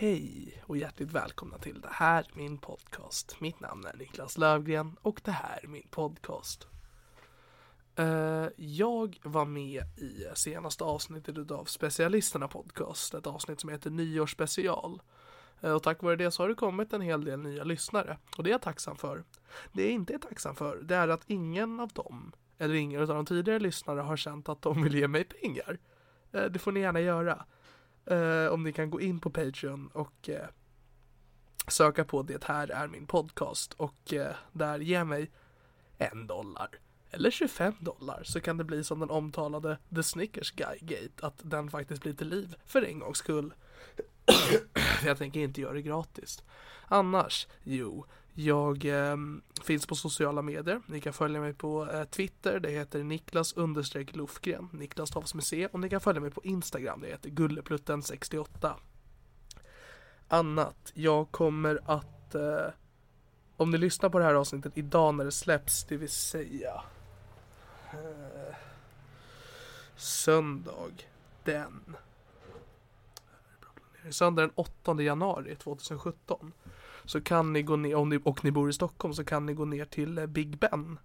Hej och hjärtligt välkomna till det här min podcast. Mitt namn är Niklas Lövgren och det här är min podcast. Eh, jag var med i senaste avsnittet av Specialisterna podcast, ett avsnitt som heter Nyårsspecial. Eh, och tack vare det så har det kommit en hel del nya lyssnare och det är jag tacksam för. Det jag inte är tacksam för det är att ingen av dem, eller ingen av de tidigare lyssnare har känt att de vill ge mig pengar. Eh, det får ni gärna göra. Eh, om ni kan gå in på Patreon och eh, söka på Det här är min podcast och eh, där ge mig en dollar eller 25 dollar så kan det bli som den omtalade The Snickers Guy Gate att den faktiskt blir till liv för en gångs skull. jag tänker inte göra det gratis. Annars, jo, jag eh, finns på sociala medier. Ni kan följa mig på eh, Twitter, det heter Niklas understreck Lufgren, Niklas stavas med C. Och ni kan följa mig på Instagram, det heter Gulleplutten68. Annat, jag kommer att eh, om ni lyssnar på det här avsnittet idag när det släpps, det vill säga eh, söndag den söndag den 8 januari 2017 så kan ni gå ner, om ni, och ni bor i Stockholm, så kan ni gå ner till eh, Big Ben.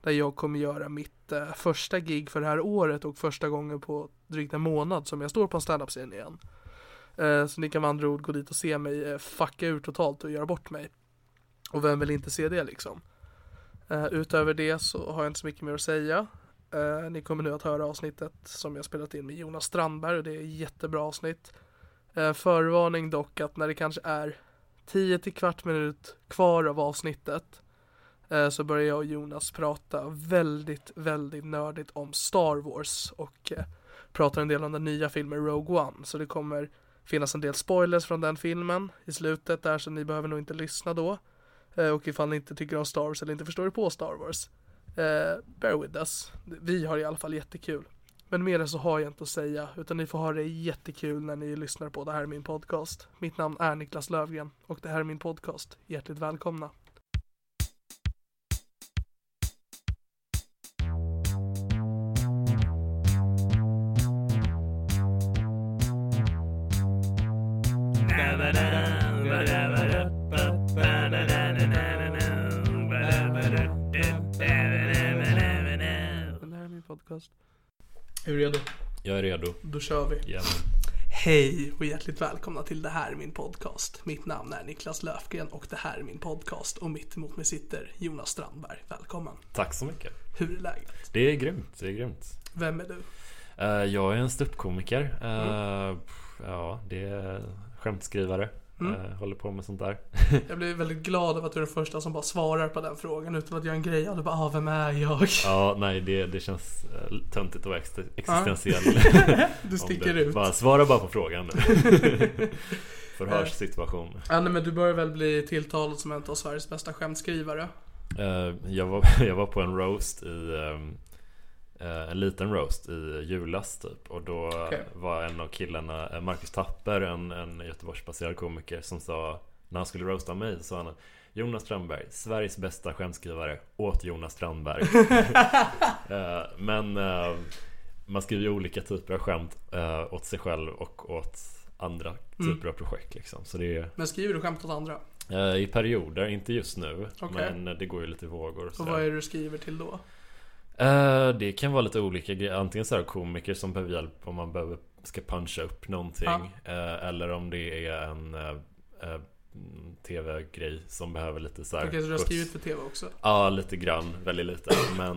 Där jag kommer göra mitt eh, första gig för det här året och första gången på drygt en månad som jag står på en standup-scen igen. Eh, så ni kan med andra ord gå dit och se mig eh, fucka ur totalt och göra bort mig. Och vem vill inte se det liksom? Eh, utöver det så har jag inte så mycket mer att säga. Eh, ni kommer nu att höra avsnittet som jag spelat in med Jonas Strandberg och det är ett jättebra avsnitt. Eh, förvarning dock att när det kanske är 10 till kvart minut kvar av avsnittet eh, så börjar jag och Jonas prata väldigt, väldigt nördigt om Star Wars och eh, pratar en del om den nya filmen Rogue One. Så det kommer finnas en del spoilers från den filmen i slutet där så ni behöver nog inte lyssna då. Eh, och ifall ni inte tycker om Star Wars eller inte förstår er på Star Wars, eh, bear with us. Vi har i alla fall jättekul. Men mer än så har jag inte att säga, utan ni får ha det jättekul när ni lyssnar på det här är min podcast. Mitt namn är Niklas Lövgren och det här är min podcast. Hjärtligt välkomna. Är du redo? Jag är redo. Då kör vi. Jajamän. Hej och hjärtligt välkomna till Det här är min podcast. Mitt namn är Niklas Löfgren och det här är min podcast och mitt emot mig sitter Jonas Strandberg. Välkommen. Tack så mycket. Hur är läget? Det är grymt. Det är grymt. Vem är du? Eh, jag är en ståuppkomiker. Mm. Uh, Ja, det är skämtskrivare. Mm. Eh, håller på med sånt där. Jag blir väldigt glad över att du är den första som bara svarar på den frågan utan att göra en grej av det. Bara, ah, vem är jag? ja, nej det, det känns uh, töntigt och ex- existentiell. Du sticker ut. Bara, svara bara på frågan nu. Förhörssituation. Ja, nej, men du börjar väl bli tilltalad som en av Sveriges bästa skämtskrivare? Eh, jag, var, jag var på en roast i ehm, eh, En liten roast i julas typ Och då Okej. var en av killarna eh, Marcus Tapper, en, en Göteborgsbaserad komiker Som sa När han skulle roasta mig så sa han Jonas Strandberg, Sveriges bästa skämtskrivare Åt Jonas Strandberg Eh, Men eh, Man skriver ju olika typer av skämt eh, Åt sig själv och åt andra Mm. typer av projekt liksom Så det är Men skriver du skämt åt andra? eh, i perioder, inte just nu Okej. Men det går ju lite i vågor Och vad är det du skriver till då? Eh, det kan vara lite olika grejer. Antingen så här komiker som behöver hjälp om man behöver ska puncha upp någonting. Eh, eller om det är en eh, tv-grej som behöver lite så här Okej, så du har skrivit för TV också? Ja, lite grann. Väldigt lite. Men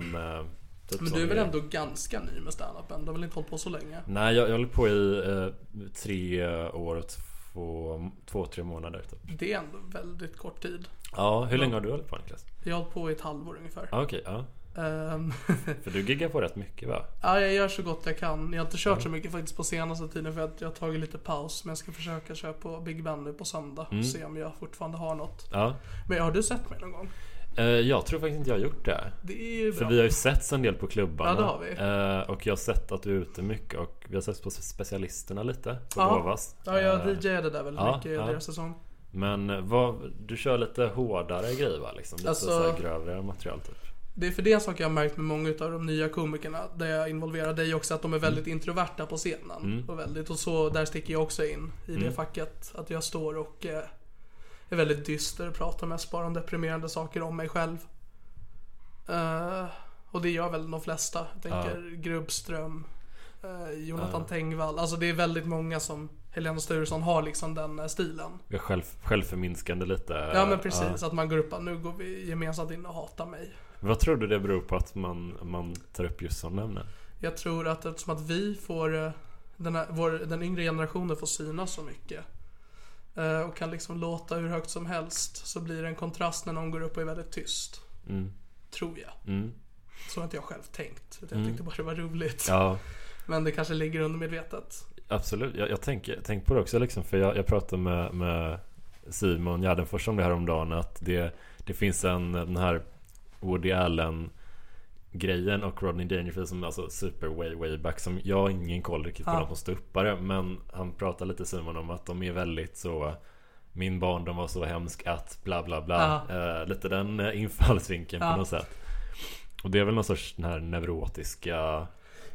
typ Men du är väl ändå ganska ny med standupen? Du har väl inte hållit på så länge? Nej, jag, jag håller på i eh, tre år och två, två, tre månader typ. Det är ändå väldigt kort tid. Ja, hur länge har du hållit på Niklas? Jag har hållit på i ett halvår ungefär. Ja, okej. ja. Ehm, För du giggar på rätt mycket va? ja, jag gör så gott jag kan. Jag har inte kört så mycket faktiskt på senaste tiden för att jag har tagit lite paus. Men jag ska försöka köra på Big Ben nu på söndag. Mm. Och se om jag fortfarande har något. Ja. Men har du sett mig någon gång? Eh, jag tror faktiskt inte jag har gjort det. Det För vi har ju sett en del på klubbarna. Ja, det har vi. Eh, och jag har sett att du är ute mycket och vi har sett på specialisterna lite på Ja. Ja, jag Eh, DJade där väldigt ja, mycket i ja. deras säsong. Men vad, du kör lite hårdare grejer va? Liksom? Lite Alltså- så grövre material typ. Det är för det en sak jag har märkt med många av de nya komikerna, där jag involverar dig också, att de är väldigt introverta på scenen. Mm. Och, väldigt, och så, där sticker jag också in i det facket. Att jag står och eh, är väldigt dyster, pratar mest bara om deprimerande saker om mig själv. Eh, och det gör väl de flesta. Jag tänker Grubbström, eh, Jonathan Tengvall. Alltså det är väldigt många som Helena Sturesson har liksom den eh, stilen. Själv, självförminskande lite. Ja men precis, att man går upp och nu går vi gemensamt in och hatar mig. Vad tror du det beror på att man, man tar upp just sådana ämnen? Jag tror att eftersom att vi får, eh, den, här, vår, den yngre generationen får synas så mycket. eh, Och kan liksom låta hur högt som helst. Så blir det en kontrast när någon går upp och är väldigt tyst. Mm. Tror jag. Mm. Så har inte jag själv tänkt. Utan jag tyckte bara det var roligt. Ja, Men det kanske ligger undermedvetet. absolut. Jag, jag tänker tänk på det också liksom. För jag, jag pratade med, med Simon Gärdenfors om det här om dagen Att det, det finns en, den här Woody Allen grejen och Rodney Dangerfield som är alltså super way way back som jag har ingen koll riktigt på Ja. som ståuppare men han pratar lite Simon om att de är väldigt så Min barndom var så hemsk att bla bla bla eh, Lite den eh, infallsvinkeln Ja. på något sätt Och det är väl någon sorts den här neurotiska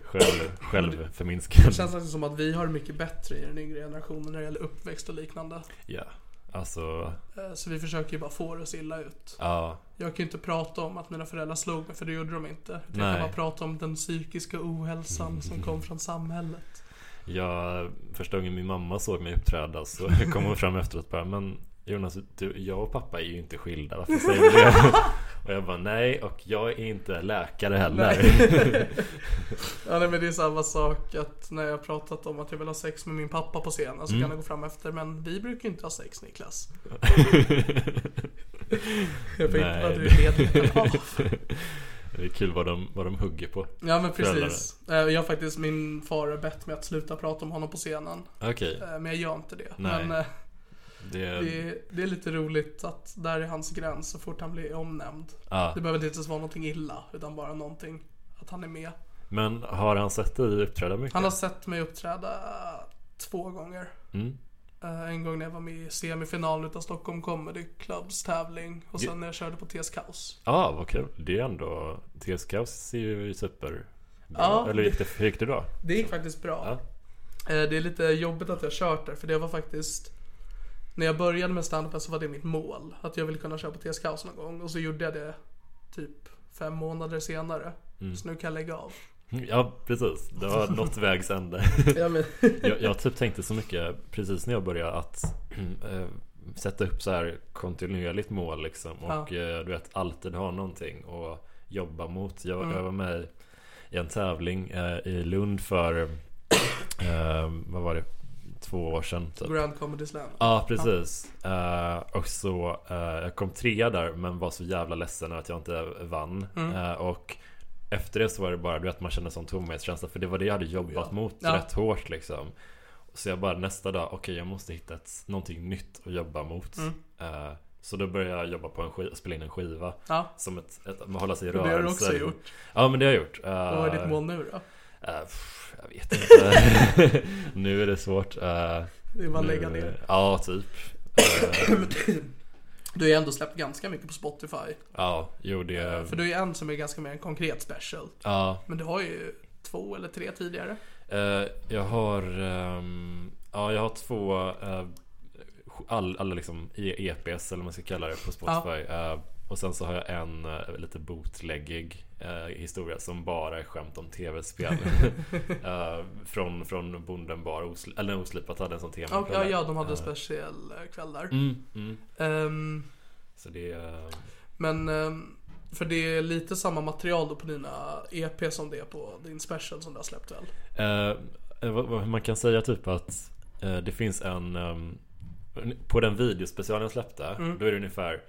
själv, självförminskande Det känns alltså som att vi har mycket bättre i den yngre generationen när det gäller uppväxt och liknande. Ja Alltså Eh, Så vi försöker ju bara få det att se illa ut. Ja Jag kan ju inte prata om att mina föräldrar slog mig för det gjorde de inte. Jag Nej. kan bara prata om den psykiska ohälsan som kom från samhället. Jag, första gången min mamma såg mig uppträda så kom hon fram efteråt och bara Men Jonas, du, jag och pappa är ju inte skilda, varför säger du det? Och jag bara nej, och jag är inte läkare heller Ja nej, men det är samma sak att när jag pratat om att jag vill ha sex med min pappa på scenen så Mm. kan jag gå fram efter Men vi brukar ju inte ha sex Niklas. jag vet inte vad du det- är medveten av. Det är kul vad de, vad de hugger på Ja men precis. Eh, Jag har faktiskt, min far har bett mig att sluta prata om honom på scenen. Okej, Eh, Men jag gör inte det. Nej. Men det, det, är- det är lite roligt att där är hans gräns så fort han blir omnämnd. ja. Det behöver inte ens vara någonting illa utan bara någonting att han är med. Men har han sett dig uppträda mycket? Han har sett mig uppträda två gånger. mm. Eh, En gång när jag var med i semifinalen utav Stockholm Comedy Clubs tävling och sen Det- när jag körde på TS Kaos. Ja, ah, vad kul. Det är ändå TS Kaos är ju super Ja, Eller gick det, hur gick det då? Det gick faktiskt bra. Ja. Eh, Det är lite jobbigt att jag kört där för det var faktiskt När jag började med standupen så var det mitt mål. Att jag ville kunna köra på TS Kaos någon gång och så gjorde jag det typ fem månader senare. Mm. Så nu kan jag lägga av. Ja, precis. Det var något vägs ände. Ja, jag, jag typ tänkte så mycket precis när jag började att eh, sätta upp så här kontinuerligt mål liksom. Och eh, du vet alltid ha någonting att jobba mot. Jag, Mm. jag var med i en tävling eh, i Lund för, eh, vad var det, två år sedan typ. Grand Comedy Slam. Ja, precis. Eh, och så, eh, jag kom trea där men var så jävla ledsen att jag inte vann. Mm. Eh, och efter det så var det bara, du vet man kände sån tomhetskänsla för det var det jag hade jobbat Ja. mot Ja. rätt hårt liksom. Så jag bara nästa dag, okej jag måste hitta ett, någonting nytt att jobba mot. Mm. Så då började jag jobba på en skiva, spela in en skiva. Ja, Som ett, ett hålla sig i det rörelse. har du också gjort. Ja men det har jag gjort. Vad är ditt mål nu då? Uh, jag vet inte. nu är det svårt. Uh, Det är bara nu- lägga ner. Ja, typ. Eh, Du har ju ändå släppt ganska mycket på Spotify. ja, jo det... För du är ju en som är ganska mer en konkret special. Ja, Men du har ju två eller tre tidigare. eh, jag har... ehm, ja, jag har två... all, alla liksom E- EPs eller vad man ska kalla det på Spotify. Eh, och sen så har jag en uh, lite bootleggig eh, historia som bara är skämt om tv-spel. Eh, från, från Bonden bar, Osl- eller Oslipat hade en sån tema. Ja, ja, ja de hade en speciell kväll där. Mm, mm. Ehm, Så det är... men, ehm, för det är lite samma material då på dina EP som det är på din special som du har släppt väl? Man kan säga typ att det finns en ehm, På den videospecialen jag släppte Mm. Då är det ungefär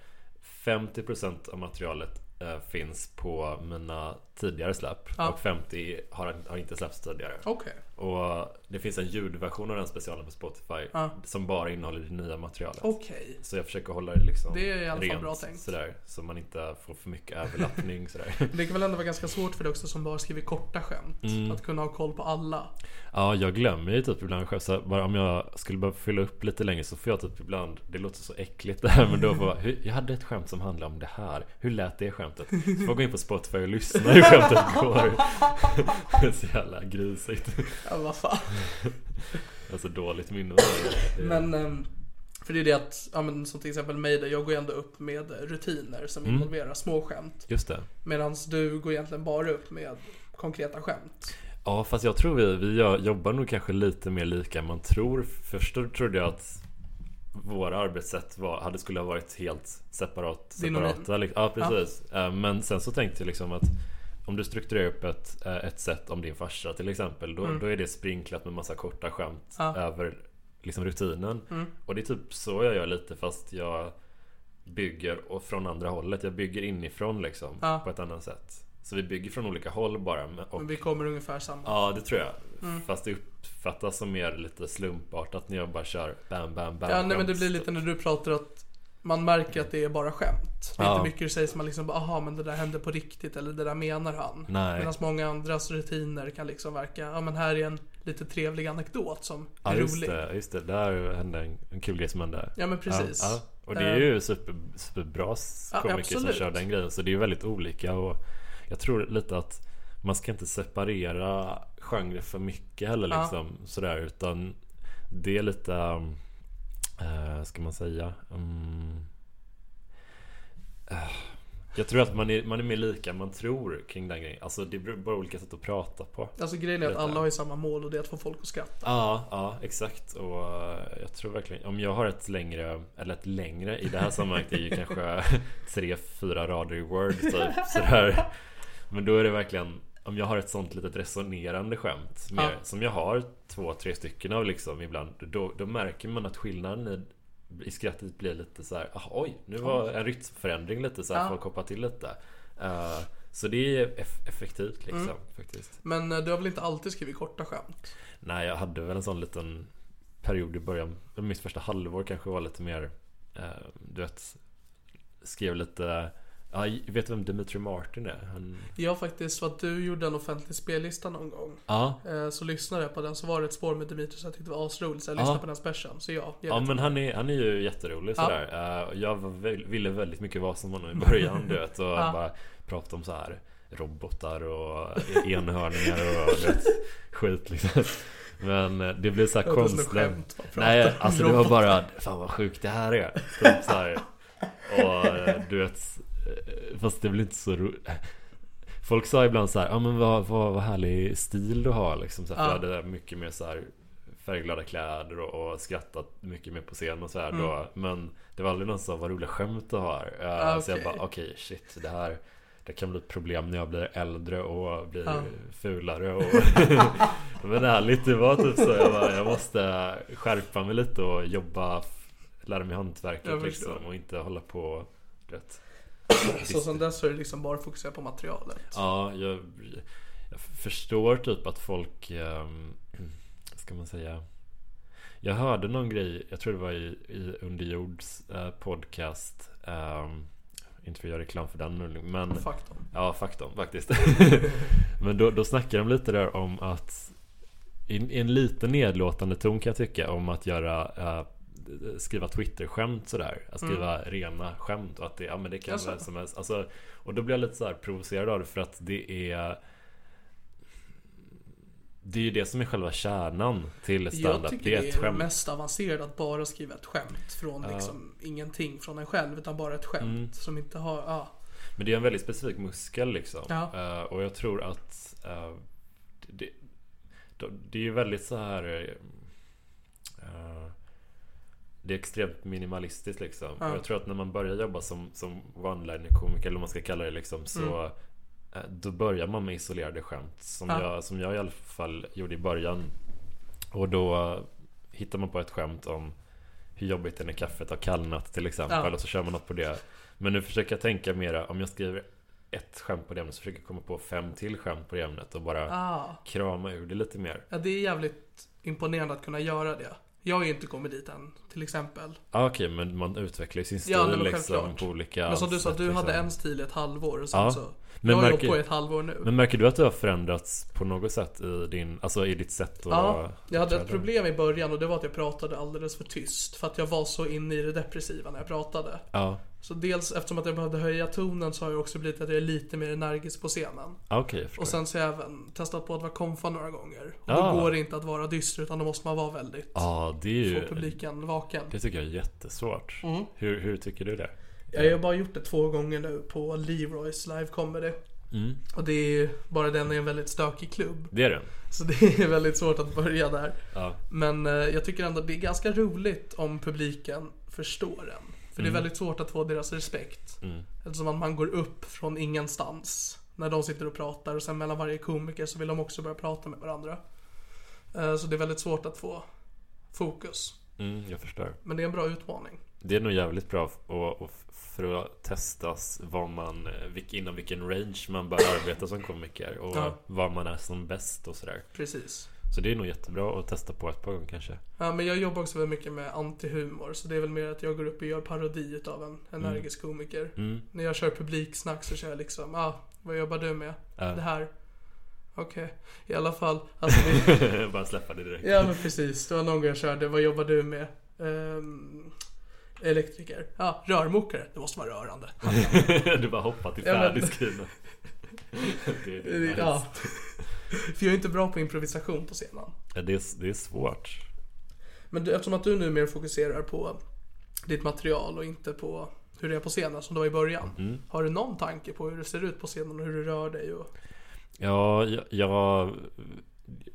50% av materialet eh, finns på mina tidigare släpp Ja. Och 50 har, har inte släppts tidigare Okej. Och det finns en ljudversion av den specialen på Spotify Ja. Som bara innehåller det nya materialet Okej. Så jag försöker hålla det liksom Det är i alla fall rent bra tänkt. sådär Så man inte får för mycket överlappning sådär Det kan väl ändå vara ganska svårt för dig också som bara skriver korta skämt. Mm. Att kunna ha koll på alla. Ja, jag glömmer ju typ ibland själv. Så bara om jag skulle behöva fylla upp lite längre så får jag typ ibland, det låter så äckligt det här, men då jag, hur, jag hade ett skämt som handlade om det här. Hur lät det skämtet? Så får jag gå in på Spotify och lyssna hur skämtet går. Det är så jävla grisigt. Ja, vad fan. Jag har så dåligt minne. Men, ehm, för det är det att, ja men som till exempel mig där, jag går ändå upp med rutiner som Mm. involverar små skämt. Just det. Medan du går egentligen bara upp med konkreta skämt. Ja, fast jag tror vi, vi jobbar nog kanske lite mer lika än man tror. Först trodde jag att våra arbetssätt var, hade skulle ha varit helt separat, separata. liksom. Ja, precis. Eh, Men sen så tänkte jag liksom att om du strukturerar upp ett, eh, ett sätt om din farsa till exempel då, då är det sprinklat med massa korta skämt Mm. Ja. över liksom rutinen. Mm. Och det är typ så jag gör lite fast jag bygger och från andra hållet. Jag bygger inifrån liksom Ja. på ett annat sätt. Så vi bygger från olika håll bara. men- Och Men vi kommer ungefär samma. Ja, det tror jag. Mm. Fast det uppfattas som mer lite slumpartat när jag bara kör bam, bam, bam. Ja, nej men det blir lite när du pratar att man märker att det är bara skämt. Det är Ja. inte mycket säger som man liksom bara, aha men det där hände på riktigt eller det där menar han. Medan många andras rutiner kan liksom verka, ja men här är en lite trevlig anekdot som Ja, är just rolig. det. Just det. Där hände en, en kul grej som hände. Ja men precis. Ja, ja. Och det är ju super, superbra Ja, komiker som kör den grejen. Så det är väldigt olika. Och jag tror lite att man ska inte separera genrer för mycket heller Ja. liksom. Sådär. Utan det är lite... Uh, ska man säga? Mm, eh, jag tror att man är, man är mer lika än man tror kring den grejen. Alltså det är bara olika sätt att prata på. Alltså grejen är att alla har ju samma mål och det är att få folk att skratta. Ja, ja exakt. Och eh, jag tror verkligen, om jag har ett längre, eller ett längre i det här sammanhanget är ju kanske tre, fyra rader i Word typ sådär. Men då är det verkligen, om jag har ett sånt litet resonerande skämt mer, Ja. som jag har två, tre stycken av liksom ibland. Då, då märker man att skillnaden i, i skrattet blir lite så här, ah, oj, nu var en rytmförändring lite så här, Ja. folk hoppar till lite. Eh, så det är eff- effektivt liksom Mm. faktiskt. Men eh, du har väl inte alltid skrivit korta skämt? Nej, jag hade väl en sån liten period i början. Mitt första halvår kanske var lite mer, eh, du vet, skrev lite Ja, vet du vem Dimitri Martin är? Han... Jag faktiskt, för att du gjorde en offentlig spellista någon gång. Ja, Eh, Så lyssnade jag på den, så var det ett spår med Dimitri som jag tyckte var asroligt. Så jag Ja. lyssnade på den specialen. Så ja, ja men han är, han är ju jätterolig Ja. sådär. Eh, Jag väl- ville väldigt mycket vara som honom i början du vet. Och Ja. bara prata om så här robotar och enhörningar och vet, skit liksom. Men eh, det blev så här Det konstigt. Nej, alltså det var bara Fan vad sjukt det här är typ så här. Och du vet Fast det blir inte så roligt Folk sa ibland så här, ja men vad, vad, vad härlig stil du har liksom så här, för Ja. Jag hade mycket mer så här Färgglada kläder och, och skrattat mycket mer på scen och så här Mm. då Men det var aldrig någon som sa vad roliga skämt du har Eh, Ah, Så jag bara okej shit det här det kan bli ett problem när jag blir äldre och blir Ja. fulare och Men ärligt det var typ så jag, bara, jag måste skärpa mig lite och jobba Lära mig hantverket liksom och inte hålla på vet. Så sen dess har du liksom bara fokuserat på materialet. Ja, jag, jag förstår typ att folk ehm, Ska man säga Jag hörde någon grej, jag tror det var i, i Underjords eh, podcast. ehm, inte för att göra reklam för den nu, men Faktum. Ja, faktum faktiskt. Men då, då snackar de lite där om att i, i en lite nedlåtande ton kan jag tycka om att göra eh, Skriva Twitter-skämt sådär Att skriva rena skämt och att det, ja men det kan vem som helst alltså, Och då blir jag lite så här provocerad av det för att det är Det är ju det som är själva kärnan till Jag stand-up tycker Det är det är mest avancerat att bara skriva ett skämt från liksom ingenting från en själv utan bara ett skämt Mm. som inte har, ja. Men det är en väldigt specifik muskel liksom. Ja. Eh, och jag tror att eh, det, det, det är ju väldigt så här Det är extremt minimalistiskt liksom. Ja. Och jag tror att när man börjar jobba som, som one-liner-komiker eller vad man ska kalla det liksom så eh, Då börjar man med isolerade skämt. Som, Mm. Ja. jag, som jag i alla fall gjorde i början. Och då eh, hittar man på ett skämt om hur jobbigt det är när kaffet har kallnat till exempel. Ja. Och så kör man något på det. Men nu försöker jag tänka mera, om jag skriver ett skämt på det ämnet så försöker jag komma på fem till skämt på det ämnet och bara Ah. krama ur det lite mer. Ja, det är jävligt imponerande att kunna göra det. Jag har ju inte kommit dit än, till exempel. Ah, Okej, men man utvecklar ju sin stil Ja, nej, liksom på olika Men som du sa, du liksom. hade en stil i ett halvår och sen Ja. så... Men jag har märker- på i ett halvår nu. Men märker du att du har förändrats på något sätt i din, alltså i ditt sätt att Ja, jag hade ett problem i början och det var att jag pratade alldeles för tyst. För att jag var så inne i det depressiva när jag pratade. Ja, Så dels eftersom att jag behövde höja tonen så har jag också blivit att jag är lite mer energisk på scenen. ah, förstår. Och sen så har jag även testat på att vara konfa några gånger. Och Ah. då går det inte att vara dyster utan då måste man vara väldigt... Ja, det är Få ju, publiken vaken. Det tycker jag är jättesvårt. Mm. Hur, hur tycker du det? Jag har bara gjort det två gånger nu på Leroys live comedy. Mm. Och det är bara den är en väldigt stökig klubb. Det är det? Så det är väldigt svårt att börja där. Ja. Men eh, jag tycker ändå att det är ganska roligt om publiken förstår en. För det är väldigt svårt att få deras respekt. Mm. Eftersom att man går upp från ingenstans. När de sitter och pratar och sen mellan varje komiker så vill de också börja prata med varandra. Eh, Så det är väldigt svårt att få fokus. Mm, jag förstår. Men det är en bra utmaning. Det är nog jävligt bra och, och för att testas vad man, eh, inom vilken range man bör arbeta som komiker och Ja. var man är som bäst och sådär. Precis. Så det är nog jättebra att testa på ett par gånger kanske. Ja, men jag jobbar också väldigt mycket med antihumor. Så det är väl mer att jag går upp och gör parodi utav en energisk komiker. Mm. När jag kör publiksnack så kör jag liksom, ah, vad jobbar du med? Ja. Det här. Okej, i alla fall. Alltså, det, Bara släppa det direkt. ja men precis, det var någon gång jag körde, vad jobbar du med? Ehm, elektriker. Ja, rörmokare. Det måste vara rörande. du bara hoppar till färdigskrivna. det, är det, Ja. För jag är inte bra på improvisation på scenen. Ja, det, är, det är svårt. Men du, eftersom att du nu mer fokuserar på ditt material och inte på hur det är på scenen som du var i början. Mm. Har du någon tanke på hur det ser ut på scenen och hur du rör dig? Och... Ja, jag,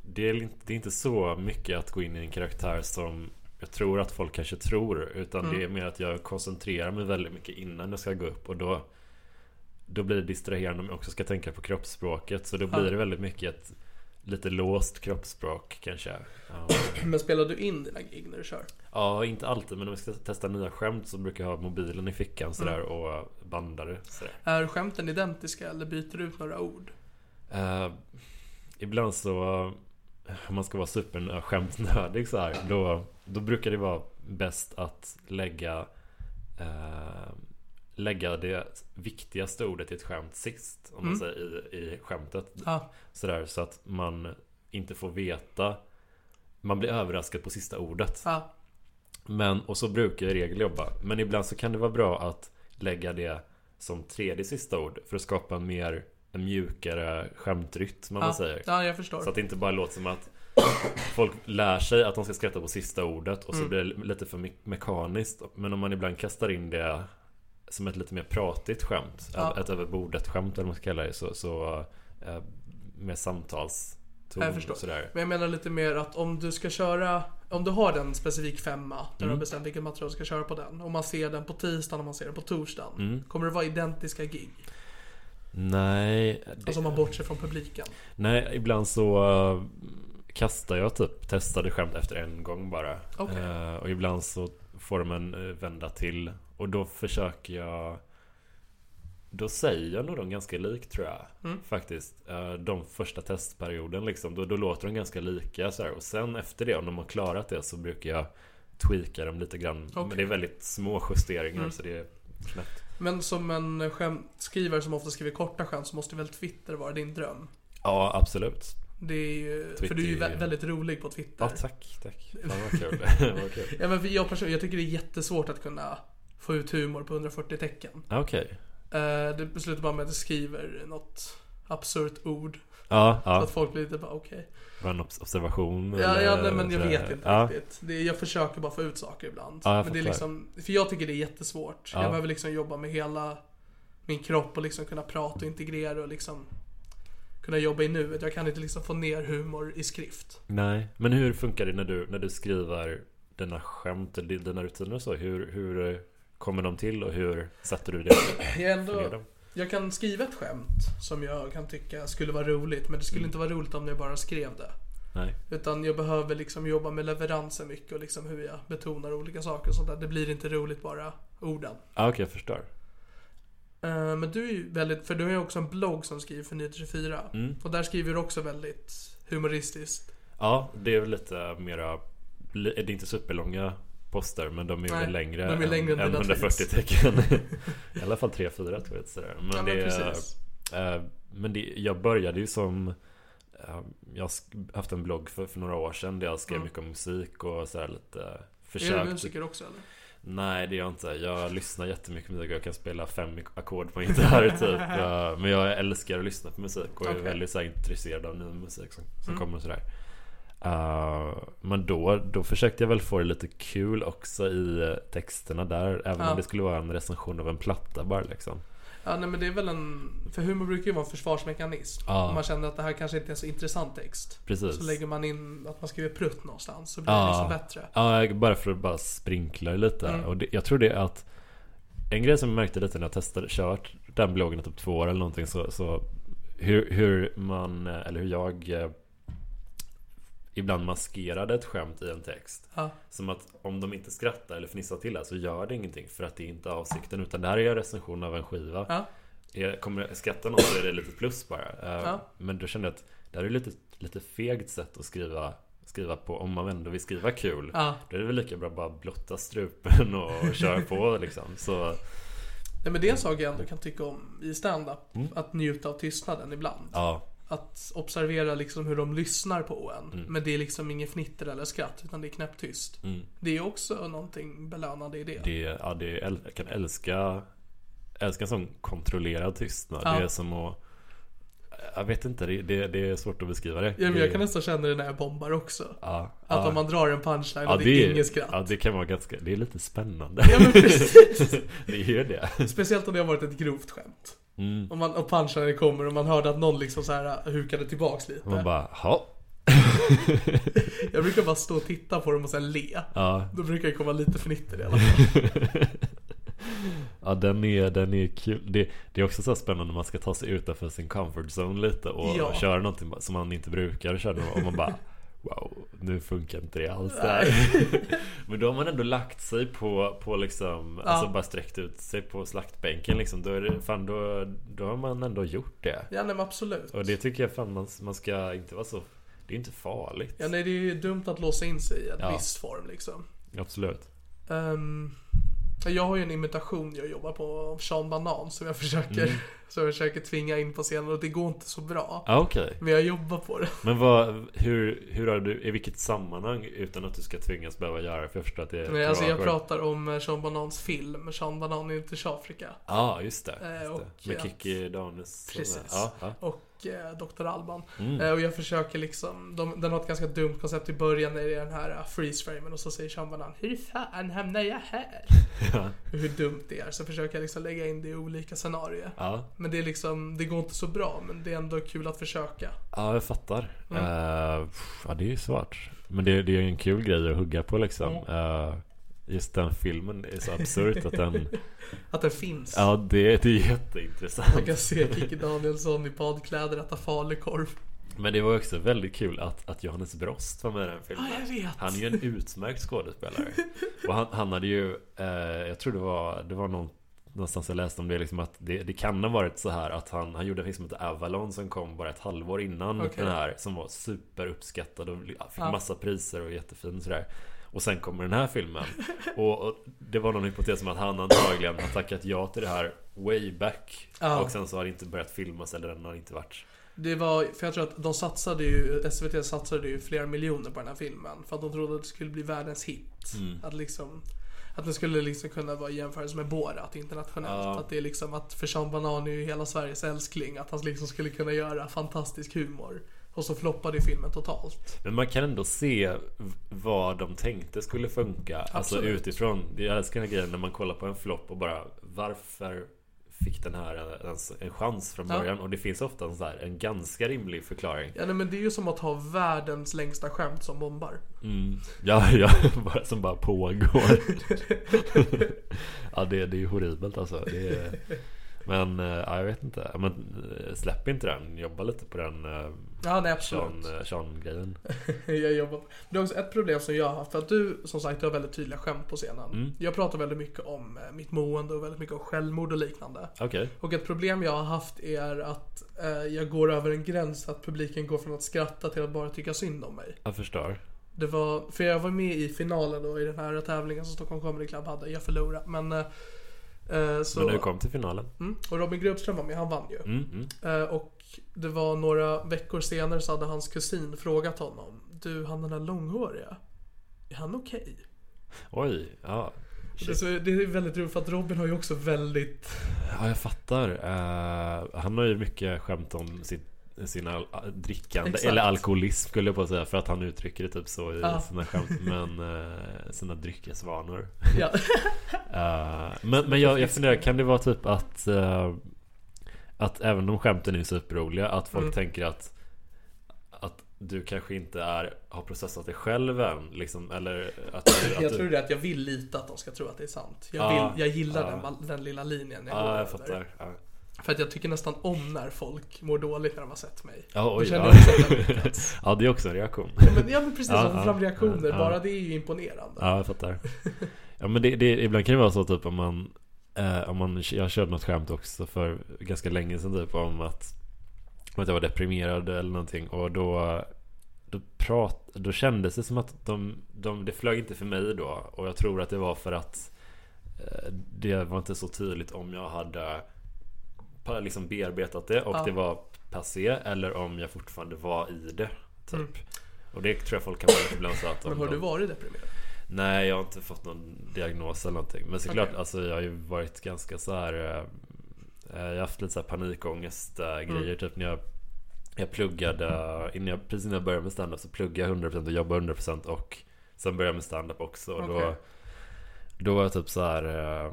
det, är, inte- det är inte så mycket att gå in i en karaktär som jag tror att folk kanske tror. Utan det är mer att jag koncentrerar mig väldigt mycket innan jag ska gå upp. Och då, då blir det distraherande om jag också ska tänka på kroppsspråket. Så då blir det väldigt mycket ett lite låst kroppsspråk kanske. Ja. Men spelar du in dina gig när du kör? ja, inte alltid. Men om jag ska testa nya skämt så brukar jag ha mobilen i fickan sådär och bandare. Sådär. Är skämten identiska eller byter du ut några ord? Eh, ibland så Om man ska vara superskämtnördig så här då, då brukar det vara bäst att lägga eh, Lägga det viktigaste ordet i ett skämt sist Om man säger i, i skämtet Ja, Sådär så att man inte får veta Man blir överraskad på sista ordet ja, men, och så brukar jag i regel jobba. Men ibland så kan det vara bra att lägga det som tredje sista ord. För att skapa en mer, en mjukare skämtrytm om man ja, säger. ja jag förstår. Så att det inte bara låter som att folk lär sig att de ska skratta på sista ordet. Och så Mm. blir det lite för me- mekaniskt. Men om man ibland kastar in det som ett lite mer pratigt skämt. Ja. Ett över bordet skämt eller vad man ska kalla det. Så, så eh, med samtalston Jag förstår. sådär. Men jag menar lite mer att om du ska köra, om du har en specifik femma där du Mm. har bestämt vilket material du ska köra på den. Och man ser den på tisdagen och man ser den på torsdagen. Mm. Kommer det vara identiska gig? Nej, det, Alltså om man bortser från publiken. Nej, ibland så uh, kastar jag typ testade skämt efter en gång bara. Okej. Eh, och ibland så får de en uh, vända till. Och då försöker jag då säger jag nog dem ganska likt tror jag. Mm. Faktiskt. De första testperioden liksom. Då, då låter de ganska lika så här. Och sen efter det, om de har klarat det så brukar jag tweaka dem lite grann. Men Okej. det är väldigt små justeringar Mm. så det är knäppt. Men som en skämtskrivare som ofta skriver korta skämt så måste väl Twitter vara din dröm? Ja, absolut. Det är ju, för Twitter du är ju väldigt rolig på Twitter. Ja, tack, tack. Fan vad kul. vad kul. Ja, men för jag, person, jag tycker det är jättesvårt att kunna få ut humor på 140 tecken. Okej. Eh, det slutar bara med att jag skriver något absurt ord. Ja, Så ja. att folk blir lite bara okej. Var en obs- observation? Ja, ja eller nej, men jag sådär? vet inte ja. riktigt. Det, jag försöker bara få ut saker ibland. Ja, men det är liksom, för jag tycker det är jättesvårt. Ja. Jag behöver liksom jobba med hela min kropp och liksom kunna prata och integrera och liksom kunna jobba i nuet. Jag kan inte liksom få ner humor i skrift. Nej, men hur funkar det när du, när du skriver dina skämt eller dina rutiner och så? Hur, hur eh, kommer de till och hur sätter du det? Jag, är ändå? Jag kan skriva ett skämt som jag kan tycka skulle vara roligt. Men det skulle inte vara roligt om jag bara skrev det. Nej. Utan jag behöver liksom jobba med leveransen mycket och liksom hur jag betonar olika saker och sånt där. Det blir inte roligt bara orden. Ah, Okej, jag förstår. Eh, Men du är ju väldigt, för du har ju också en blogg som skriver för Nyheter 24. Mm. Och där skriver du också väldigt humoristiskt. Ja, det är väl lite mera Det är inte superlånga poster men de är Nej, väl längre, de är längre än än, dina 140 tecken I alla fall 3-4 tweets sådär. Men, Ja, men det, eh, men det, jag började ju som eh, Jag har haft en blogg för, för några år sedan där jag skrev Mm. mycket om musik och sådär lite Är Försökt du musiker också eller? Nej det är jag inte. Jag lyssnar jättemycket musik och jag kan spela fem ackord på en gitarr typ. Jag- Men jag älskar att lyssna på musik och är Okej. väldigt så här, intresserad av ny musik som, som Mm. kommer och sådär. Uh, men då, då försökte jag väl få det lite kul också i eh, texterna där. Även Ja. om det skulle vara en recension av en platta bara liksom. Ja nej men det är väl en, för humor brukar ju vara en försvarsmekanism. Ja. Om man känner att det här kanske inte är en så intressant text. Precis. Så lägger man in att man skriver prutt någonstans så blir det Ja. liksom bättre. Ja, bara för att bara sprinkla det lite. Mm. Och det, jag tror det är att En grej som jag märkte lite när jag testade, kört den bloggen i typ två år eller någonting så, så hur, hur man, eh, eller hur jag Ibland maskerade ett skämt i en text Ja. Som att om de inte skrattar eller fnissar till det så gör det ingenting för att det är inte avsikten utan det här är en recension av en skiva Ja. jag Kommer skratta någon så är det lite plus bara Eh, Ja. Men då kände jag att det här är lite, lite fegt sätt att skriva Skriva på om man ändå vill skriva kul Ja. Då är det väl lika bra bara blotta strupen och köra på liksom Så Nej men det är en sak jag ändå kan tycka om i stand-up. Mm. Att njuta av tystnaden ibland. ja, Att observera liksom hur de lyssnar på en. Mm. Men det är liksom ingen fnitter eller skratt utan det är knäpptyst. mm. Det är också någonting belönande i det. det, ja, det är, jag kan älska Älska sån kontrollerad tystnad Ja. Det är som att Jag vet inte, det, det, det är svårt att beskriva det Ja, men jag kan nästan känna det när jag bombar också. ja, Att ja. om man drar en punchline Ja och det är inget ja, skratt. det kan vara ganska, det är lite spännande Ja men precis. Det är det Speciellt om det har varit ett grovt skämt. Mm. Om man, och punchlinen kommer och man hörde att någon liksom så här hukade tillbaks lite. Man bara, ja Jag brukar bara stå och titta på dem och sen le. Ja, Då brukar det komma lite fnitter i alla fall. ja den, är, den är kul det, det är också så spännande när man ska ta sig utanför sin comfort zone lite och, Ja. och köra någonting som man inte brukar köra och man bara Wow, nu funkar inte det alls där Men då har man ändå lagt sig på, på liksom Ja. Alltså bara sträckt ut sig på slaktbänken liksom Då är det, fan då, då har man ändå gjort det Ja nej men absolut. Och det tycker jag fan man, man ska inte vara så Det är inte farligt Ja nej det är ju dumt att låsa in sig i en Ja. viss form liksom. Absolut Ehm, jag har ju en imitation jag jobbar på av Sean Banan som jag försöker, som jag försöker tvinga in på scenen och det går inte så bra. Ja okej Men jag jobbar på det. Men vad, hur, hur har du, i vilket sammanhang utan att du ska tvingas behöva göra? För jag förstår att det är Men alltså jag pratar om eh, Sean Banans film, Sean Banan är inte Afrika. Ja, just det. Eh, Just och det. Med att- Kikki Danielsson. Precis. Ja, ja. Och eh, Dr. Alban. Mm. Eh, och jag försöker liksom, de, den har ett ganska dumt koncept i början när det är den här uh, freeze-framen och så säger Sean Banan Hur fan hamnar jag här? Ja. Hur dumt det är. Så försöker jag liksom lägga in det i olika scenarier. ja. Men det är liksom, det går inte så bra men det är ändå kul att försöka. Ja, jag fattar. Mm. Eh, ja, det är ju svårt. Men det, det är en kul grej att hugga på liksom. Eh, just den filmen är så absurt att den... Att den finns. Ja, det, det är Man jätteintressant. kan se Kikki Danielsson i badkläder äta falukorv. Men det var också väldigt kul att, att Johannes Brost var med i den Ja, filmen. jag vet. Han är ju en utmärkt skådespelare. Och han, han hade ju, eh, jag tror det var, det var någon någonstans jag läste om det liksom att det, det kan ha varit så här att han, han gjorde en film som heter Avalon som kom bara ett halvår innan Okej. den här Som var superuppskattad och fick Ja. massa priser och jättefin sådär Och sen kommer den här filmen och, och det var någon hypotes om att han antagligen har tackat ja till det här way back Ja. Och sen så har det inte börjat filmas eller den har inte varit Det var, för jag tror att de satsade ju, SVT satsade ju flera miljoner på den här filmen. För att de trodde att det skulle bli världens hit. Mm. Att liksom, att den skulle liksom kunna vara i jämförelse med Borat internationellt. Ja. Att det är liksom att för Sean Banan är ju hela Sveriges älskling. Att han liksom skulle kunna göra fantastisk humor. Och så floppade filmen totalt. Men man kan ändå se vad de tänkte skulle funka Alltså Absolut. utifrån Jag älskar den här grejen när man kollar på en flopp och bara Varför fick den här ens en chans från Ja. början? Och det finns ofta en, så här, en ganska rimlig förklaring Ja nej, men det är ju som att ha världens längsta skämt som bombar. mm. Ja, ja, bara, som bara pågår Ja det, det är ju horribelt alltså det är, Men eh, ja, jag vet inte ja, men, eh, Släpp inte den, jobba lite på den eh, Ja nej absolut. Eh, Sean-grejen jag jobbar. Det är också ett problem som jag har haft. För att du som sagt har väldigt tydliga skämt på scenen. Mm. Jag pratar väldigt mycket om eh, mitt mående och väldigt mycket om självmord och liknande. Okej Och ett problem jag har haft är att eh, jag går över en gräns att publiken går från att skratta till att bara tycka synd om mig. Jag förstår Det var, för jag var med i finalen då i den här tävlingen som Stockholm Comedy Club hade. Jag förlorade men eh, så, Men du kom till finalen mm, Och Robin Grubström var med, han vann ju. mm, mm. Eh, och det var några veckor senare så hade hans kusin frågat honom. Du, han den där långhåriga. Är han okej? Oj, ja Det, är så- det är väldigt roligt för att Robin har ju också väldigt... Ja, jag fattar. Eh, han har ju mycket skämt om sitt, sin al- drickande, Exakt. eller alkoholism skulle jag på säga, för att han uttrycker det typ så i Ja. sina skämt. Men uh, sina dryckesvanor. Ja. Eh, men men jag, jag funderar, kan det vara typ att eh, Att även om skämten är superroliga, att folk Mm. tänker att Att du kanske inte är, har processat det själv än liksom, eller att, du- att Jag tror det att jag vill lita att de ska tro att det är sant. Jag, Ja, vill, jag gillar ja. den, den lilla linjen jag Ja, jag fattar. Ja, För att jag tycker nästan om när folk mår dåligt när de har sett mig. ja oj. Ja. ja, det är också en reaktion. Men, ja men precis, Ja, ja, fram reaktioner. ja, Bara det är ju imponerande. Ja, jag fattar. Ja, men det, det, ibland kan det vara så typ om man, eh, om man Jag körde något skämt också för ganska länge sedan typ om att Om att jag var deprimerad eller någonting och då Då, prat, då kändes det som att de, de Det flög inte för mig då och jag tror att det var för att eh, Det var inte så tydligt om jag hade liksom bearbetat det och Ja. det var passé eller om jag fortfarande var i det Typ Mm. Och det tror jag folk kan vara lite ibland så att Men har du varit deprimerad? Nej, jag har inte fått någon diagnos eller någonting. Men såklart, Okej. alltså jag har ju varit ganska så här. eh, Jag har haft lite så här panikångest grejer Mm. typ när jag Jag pluggade, innan jag, precis innan jag började med standup så pluggade jag 100% och jobbade 100% och Sen började jag med standup också och då Okej. Då var jag typ så här eh,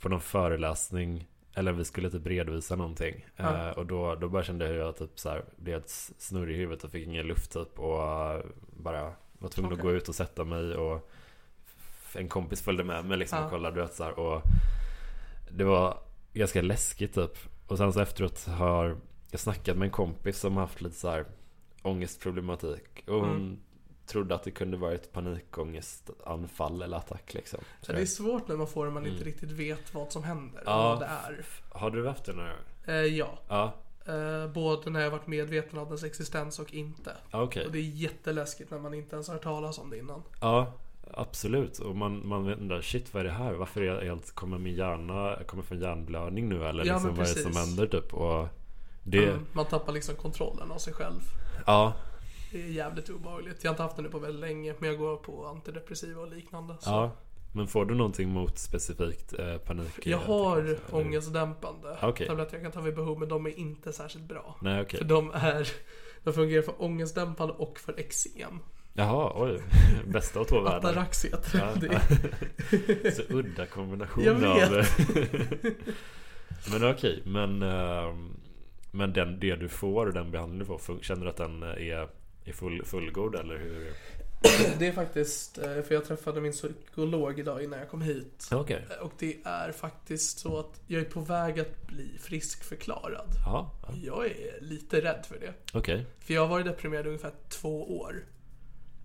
På någon föreläsning Eller vi skulle typ redovisa någonting Ja. eh, Och då, då bara kände jag hur jag typ så här Blev helt snurrig i huvudet och fick ingen luft typ Och eh, bara var tvungen att Okej. gå ut och sätta mig och En kompis följde med mig liksom Ja. och kollade du vet så här, och Det var ganska läskigt typ Och sen så efteråt har Jag snackat med en kompis som haft lite så här Ångestproblematik Och hon Mm. Trodde att det kunde vara ett panikångestanfall eller attack liksom Ja, det är svårt när man får det man inte Mm. riktigt vet vad som händer. Ja. Vad det är. Har du haft det några gånger? Eh, ja. Ja, Eh, både när jag varit medveten av dess existens och inte. okej Och det är jätteläskigt när man inte ens har hört talas om det innan. Ja, absolut. Och man, man undrar, shit vad är det här? Varför är jag helt, kommer min hjärna, kommer från hjärnblödning nu? Eller Ja, liksom, vad är det som händer typ? Och det, Mm, Man tappar liksom kontrollen av sig själv. ja, Det är jävligt obehagligt. Jag har inte haft det nu på väldigt länge, men jag går på antidepressiva och liknande. Så. ja. Men får du någonting mot specifikt eh, panik? Jag eh, har eller- ångestdämpande Okej. tabletter jag kan ta vid behov, men de är inte särskilt bra. Nej, okej. För de är De fungerar för ångestdämpande och för eksem. Jaha, oj. Bästa av två världar. Atarax heter Ja, det. Så udda kombination Jag vet. av... men okej, men... ehm, Men den, det du får, den behandling du får, känner du att den är, är full, fullgod eller hur? Det är faktiskt, eh, för jag träffade min psykolog idag innan jag kom hit. Okej. Eh, Och det är faktiskt så att jag är på väg att bli friskförklarad. Ja, ja. Jag är lite rädd för det. okej. För jag har varit deprimerad i ungefär två år.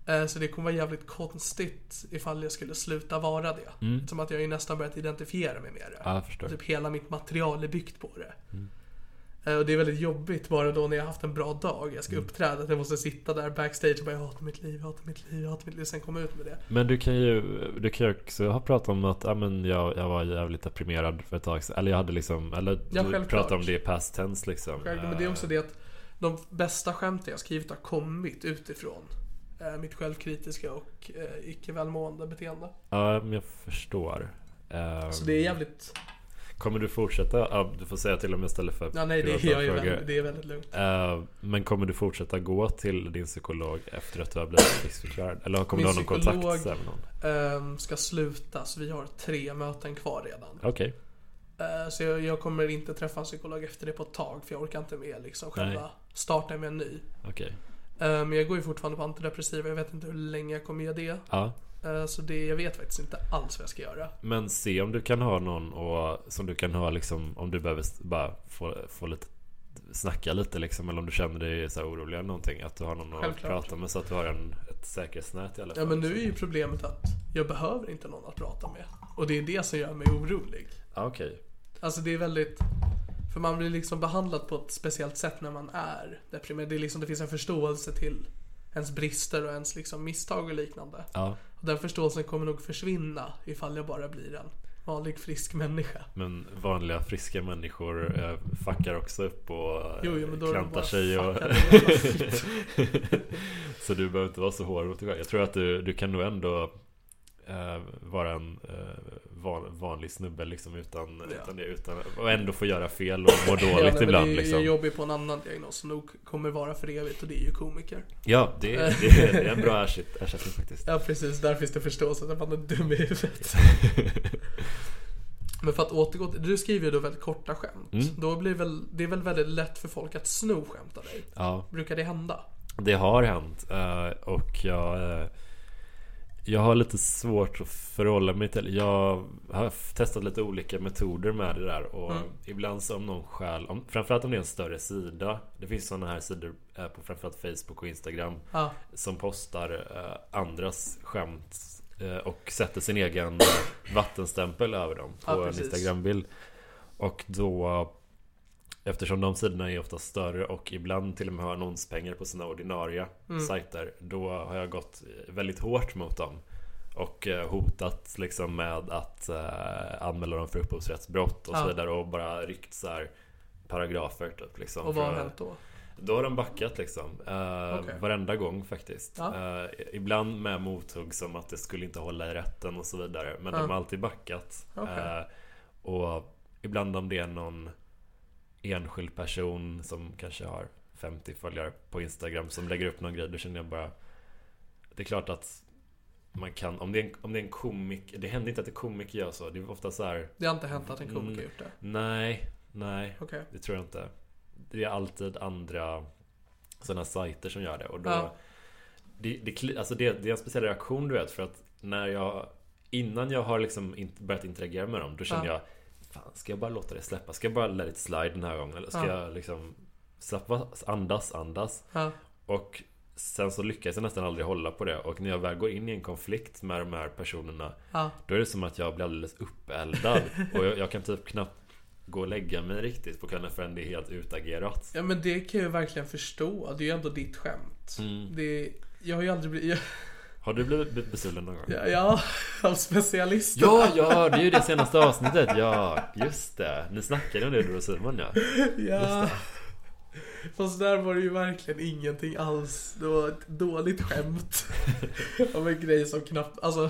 Eh, Så det kommer vara jävligt konstigt ifall jag skulle sluta vara det. Mm. Som att jag ju nästan börjat identifiera mig med det. Ja. Typ hela mitt material är byggt på det. Mm. Eh, Och det är väldigt jobbigt bara då när jag har haft en bra dag. Jag ska Mm. uppträda, att jag måste sitta där backstage och bara jag hatar mitt liv, jag hatar mitt liv, jag hatar mitt liv. Sen komma ut med det. Men du kan ju, du kan ju också ha pratat om att ja, men jag, jag var jävligt deprimerad för ett tag sedan. Eller jag hade liksom, eller Ja, du pratade om det i past tense liksom. Självklart, men det är också det att de bästa skämten jag skrivit har kommit utifrån eh, mitt självkritiska och eh, icke välmående beteende. Ja, men jag förstår. Så det är jävligt... Kommer du fortsätta? Ja, du får säga till om jag ställer för Ja, nej, det, privata jag är väldigt, det är väldigt lugnt. Eh, men kommer du fortsätta gå till din psykolog efter att du har blivit friskförklarad? Eller kommer Min du ha någon kontakt med någon? Ehm, ska sluta, så vi har tre möten kvar redan. Okej. Eh, så jag, jag kommer inte träffa en psykolog efter det på ett tag, för jag orkar inte med liksom själva Nej. starta med en ny. Okej. Eh, men jag går ju fortfarande på antidepressiva, jag vet inte hur länge jag kommer göra det. Ja. Eh, så det, jag vet faktiskt inte alls vad jag ska göra. Men se om du kan ha någon och, som du kan ha liksom om du behöver bara få, få lite Snacka lite liksom eller om du känner dig så orolig eller någonting Att du har någon att Självklart. prata med så att du har en, ett säkerhetsnät i alla fall Ja men nu är ju problemet att jag behöver inte någon att prata med. Och det är det som gör mig orolig. Ja okej Alltså det är väldigt... För man blir liksom behandlad på ett speciellt sätt när man är deprimerad. Det, är liksom, det finns en förståelse till ens brister och ens liksom misstag och liknande. Ja Och den förståelsen kommer nog försvinna ifall jag bara blir en vanlig frisk människa. Men vanliga friska människor eh, fuckar också upp och eh, Jo, jo men då klantar sig och... Så du behöver inte vara så hård mot dig själv. Jag tror att du, du kan nog ändå eh, vara en eh, van, vanlig snubbe liksom utan, Ja. utan det utan, och ändå få göra fel och må Ja, dåligt men ibland det är, liksom. Ju på en annan diagnos som nog kommer vara för evigt och det är ju komiker. Ja, det, det, det är en bra ersätt, ersättning faktiskt. Ja precis, där finns det förståelse att man är dum i huvudet. Men för att återgå till, du skriver ju då väldigt korta skämt. Mm. Då blir väl, det är väl väldigt lätt för folk att sno skämt av dig? Ja, Brukar det hända? det har hänt eh, och jag jag har lite svårt att förhålla mig till Jag har testat lite olika metoder med det där och Mm. ibland så om någon stjäl om, Framförallt om det är en större sida Det finns sådana här sidor eh, på framförallt Facebook och Instagram Ja, Som postar eh, andras skämt eh, och sätter sin egen vattenstämpel över dem på Ja, en. Instagram-bild Och då Eftersom de sidorna är ofta större och ibland till och med har annonspengar på sina ordinarie Mm. sajter Då har jag gått väldigt hårt mot dem Och eh, hotat liksom med att eh, anmäla dem för upphovsrättsbrott och Ja. så vidare och bara ryckt så här paragrafer typ liksom och vad har hänt då? då har de backat liksom. Uh, Okej. Varenda gång faktiskt. Ja. Eh, ibland med mothugg som att det skulle inte hålla i rätten och så vidare. Men Ja. de har alltid backat. Okej. Eh, och ibland om det är någon enskild person som kanske har 50 följare på Instagram som lägger upp någon grej. Då känner jag bara Det är klart att man kan, om det är en, om det är en komiker Det händer inte att en komiker gör så. Det är ofta så här. Det har inte hänt att en komiker Mm. gjort det? Nej, nej. Okej. Det tror jag inte. Det är alltid andra sådana sajter som gör det. Och då, Ja. det, det, alltså det, det är en speciell reaktion du vet. För att när jag Innan jag har liksom börjat interagera med dem Då känner Ja. jag Fan, ska jag bara låta det släppa? Ska jag bara let it slide den här gången? Eller ska Ja. jag liksom Släppa, andas, andas Ja. Och Sen så lyckas jag nästan aldrig hålla på det Och när jag väl går in i en konflikt med de här personerna Ja. Då är det som att jag blir alldeles uppeldad Och jag, jag kan typ knappt Gå och lägga mig riktigt på kvällen förrän det är helt utagerat ja men det kan jag verkligen förstå. Det är ju ändå ditt skämt. Mm. Det, jag har ju aldrig blivit... Jag, Har du blivit be- bestulen någon gång? ja, ja, av specialister. Ja, ja, det är ju det senaste avsnittet, ja, just det Ni snackade om det du och Simon ja Ja. Fast där var det ju verkligen ingenting alls. Det var ett dåligt skämt. Om en grej som knappt, alltså.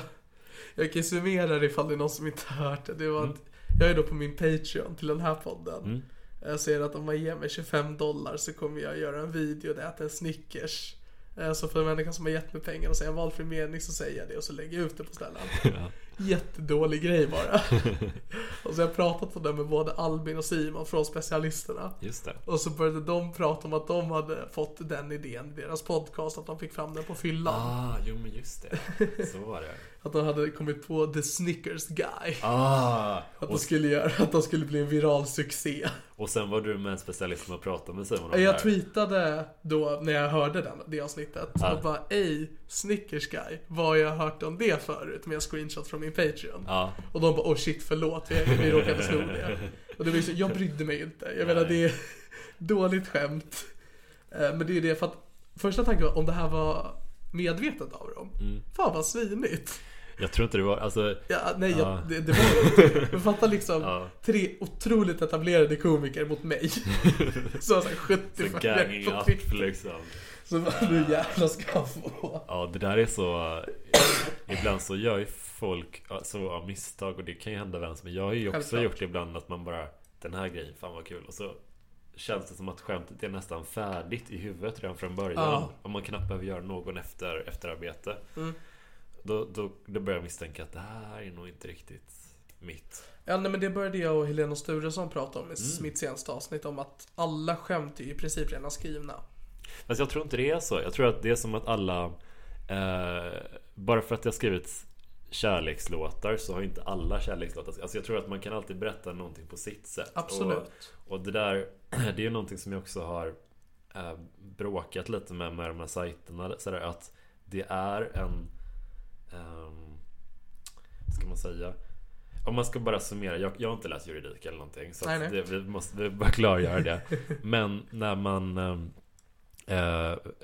Jag kan ju summera det ifall det är någon som inte har hört det. Det var att jag är då på min Patreon till den här podden. Mm. Jag säger att om man ger mig 25 dollar så kommer jag göra en video där jag äter en Snickers. Eh, Så för en människa som har gett mig pengar och säger en valfri mening så säger jag det och så lägger jag ut det på ställen. Ja. Jättedålig grej bara. och så har jag pratat om det med både Albin och Simon från specialisterna. Just det Och så började de prata om att de hade fått den idén i deras podcast, att de fick fram den på fyllan. Ah, jo men just det Så var det Att de hade kommit på the Snickers guy. Ah, Att de skulle göra, att de skulle bli en viral succé. och sen var du med en specialist som pratat med Simon om Jag här. tweetade då när jag hörde den, det avsnittet. Ja. Och bara ej, Snickers guy, vad har jag hört om det förut med en screenshot från min Patreon? Ja. Och de bara oh shit förlåt, vi, vi råkade sno det. Och det var så, jag brydde mig inte. Jag menar det är dåligt skämt. Eh, Men det är det för att första tanken var om det här var medvetet av dem. Mm. Fan vad svinigt. Jag tror inte det var, alltså Ja, nej, Ja. Jag, det, det var inte. Men fatta liksom Ja. tre otroligt etablerade komiker mot mig. Så har så här 70 så följare på Twitter. liksom Så bara, nu jävlar ska få. Ja det där är så Ibland så gör ju folk så av misstag och det kan ju hända vem som Jag har ju också Självklart. gjort det ibland att man bara Den här grejen, fan vad kul och så Känns det som att skämtet är nästan färdigt i huvudet redan från början Ja. Och man knappt behöver göra någon efter, efterarbete Mm. Då, då, då börjar jag misstänka att det här är nog inte riktigt mitt Ja nej, men det började jag och Helena Sturesson prata Mm. om i mitt senaste avsnitt om att alla skämt är i princip redan skrivna. Fast jag tror inte det är så. Jag tror att det är som att alla eh, Bara för att det har skrivits kärlekslåtar så har inte alla kärlekslåtar Alltså jag tror att man kan alltid berätta någonting på sitt sätt Absolut. Och, och det där Det är ju någonting som jag också har eh, Bråkat lite med med de här sajterna sådär att Det är en Vad ska man säga? Om man ska bara summera, jag, jag har inte läst juridik eller någonting Så Nej, nej. Det, vi måste vi bara klargöra det Men när man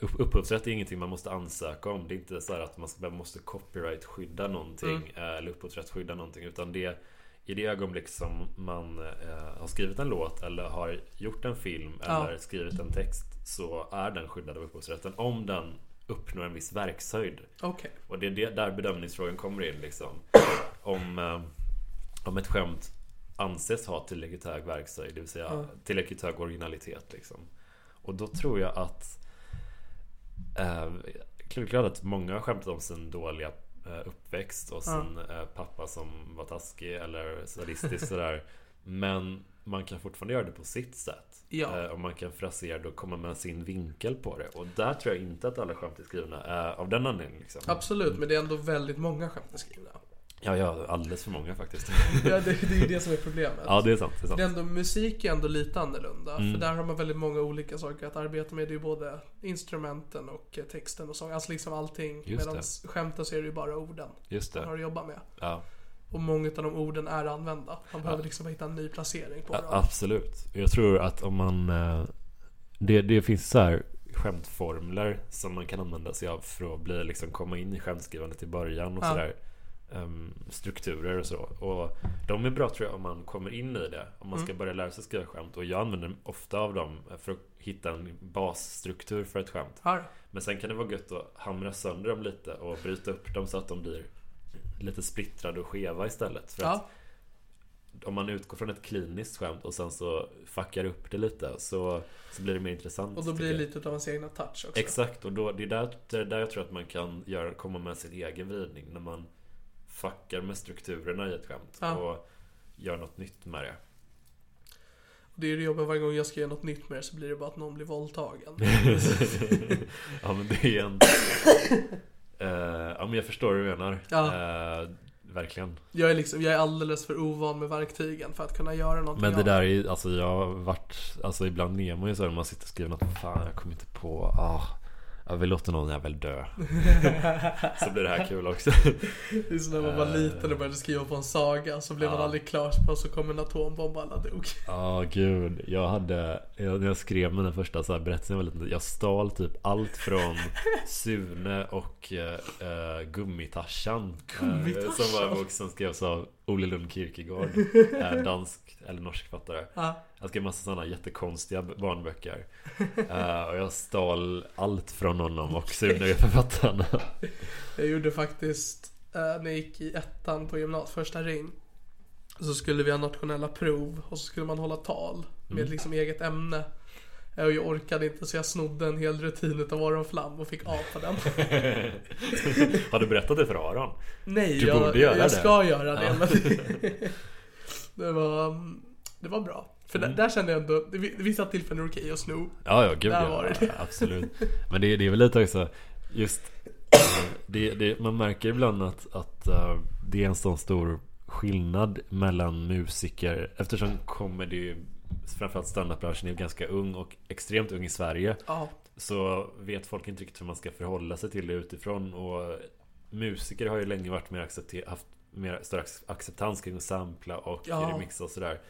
upp- upphovsrätt är ingenting man måste ansöka om. Det är inte så här att man ska- måste copyright-skydda någonting. Mm. eh, Eller upphovsrätt-skydda någonting. Utan det i det ögonblick som man eh, har skrivit en låt eller har gjort en film Ja. eller skrivit en text så är den skyddad av upphovsrätten om den uppnår en viss verkshöjd. Okej. Och det är det, där bedömningsfrågan kommer in liksom. Om, eh, om ett skämt anses ha tillräckligt hög verkshöjd, det vill säga Ja. tillräckligt hög originalitet liksom. Och då tror jag att eh, att många har skämtat om sin dåliga eh, uppväxt och sin eh, pappa som var taskig eller sadistisk sådär. Men man kan fortfarande göra det på sitt sätt. Ja. Eh, och man kan frasera det och komma med sin vinkel på det. Och där tror jag inte att alla skämt är skrivna eh, av den anledningen. Liksom. Absolut, men det är ändå väldigt många skämt skrivna. Ja, ja, alldeles för många faktiskt. Ja, det, det är ju det som är problemet. ja, det är sant. Det är sant. Det är ändå, musik är ändå lite annorlunda. Mm. För där har man väldigt många olika saker att arbeta med. Det är ju både instrumenten och eh, texten och sång. Alltså liksom allting. Medan skämten så är det ju bara orden Just man har det. att jobba med. Ja, Och många av de orden är använda. Man behöver liksom hitta en ny placering på dem. absolut. Jag tror att om man... eh, Det, det finns så här skämtformler som man kan använda sig av för att bli, liksom, komma in i skämtskrivandet i början och Ja. sådär. Ehm, strukturer och så. Och de är bra tror jag om man kommer in i det. Om man ska börja lära sig skriva skämt. Och jag använder ofta av dem för att hitta en basstruktur för ett skämt. Här. Men sen kan det vara gött att hamra sönder dem lite och bryta upp dem så att de blir lite splittrade och skeva istället. För att Ja, om man utgår från ett kliniskt skämt och sen så fuckar upp det lite så, så blir det mer intressant. och då blir det lite utav ens egna touch också. Exakt, och då, det, är där, det är där jag tror att man kan göra, komma med sin egen vridning. När man fuckar med strukturerna i ett skämt Ja. och gör något nytt med det. Och det är det jobbiga varje gång jag ska göra något nytt med det så blir det bara att någon blir våldtagen. ja men det är en... Eh, ja men jag förstår hur du menar. Ja. Eh, verkligen. Jag är liksom, jag är alldeles för ovan med verktygen för att kunna göra någonting Men det där är alltså jag har varit Alltså ibland ner man ju så här, när man sitter och skriver något Fan jag kommer inte på ah, Jag vill låta någon jävel dö Så blir det här kul också Det är som när man var liten och började skriva på en saga så blev man Ja. aldrig klar på så kom en atombomb och alla dog. Ja gud Jag hade jag, När jag skrev mina första så här berättelser jag var liten Jag stal typ allt från Sune och eh, eh, Gummitarsan eh, Gummitarsan? Som var en bok som skrevs av Ole Lund Kierkegaard eh, Dansk eller norsk författare Ja. Han skrev massa sådana jättekonstiga barnböcker Eh, Och jag stal allt från honom och är författarna Jag gjorde faktiskt, eh, när jag gick i ettan på gymnasiet, första ring. Så skulle vi ha nationella prov och så skulle man hålla tal med Mm. liksom eget ämne. Eh, Och jag orkade inte så jag snodde en hel rutin utav Aron Flam och fick A på den. Har du berättat det för Aron? Nej, Du jag, borde göra jag det. ska göra det. Ja. Det, var, det var bra. För Mm. där, där kände jag ändå, vissa tillfällen är det okej att sno. Ja, ja, gud Där ja. det. Absolut. Men det, det är väl lite också just det, det, Man märker ibland att, att eh, det är en sån stor skillnad mellan musiker eftersom comedy framförallt standardbranschen är ganska ung och extremt ung i Sverige. Ja, Så vet folk inte riktigt hur man ska förhålla sig till det utifrån. Och musiker har ju länge varit mer accepter- haft mer större acceptans kring att sampla och Ja. remixa och sådär.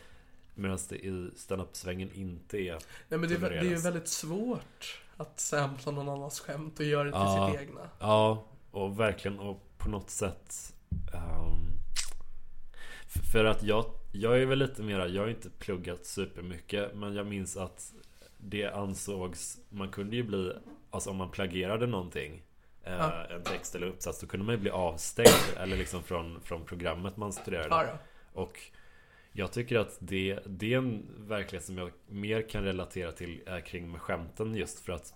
Medan det i standup-svängen inte är Nej men det det är ju väldigt svårt att sampla någon annans skämt och göra det till Ja. sitt egna. Ja, och verkligen och på något sätt f- För att jag, jag är väl lite mera, jag har inte pluggat supermycket Men jag minns att det ansågs, man kunde ju bli Alltså om man plagierade någonting eh, Ja. En text eller uppsats Då kunde man ju bli avstängd Eller liksom från, från programmet man studerade Ja, och jag tycker att det, det är en verklighet som jag mer kan relatera till är kring med skämten just för att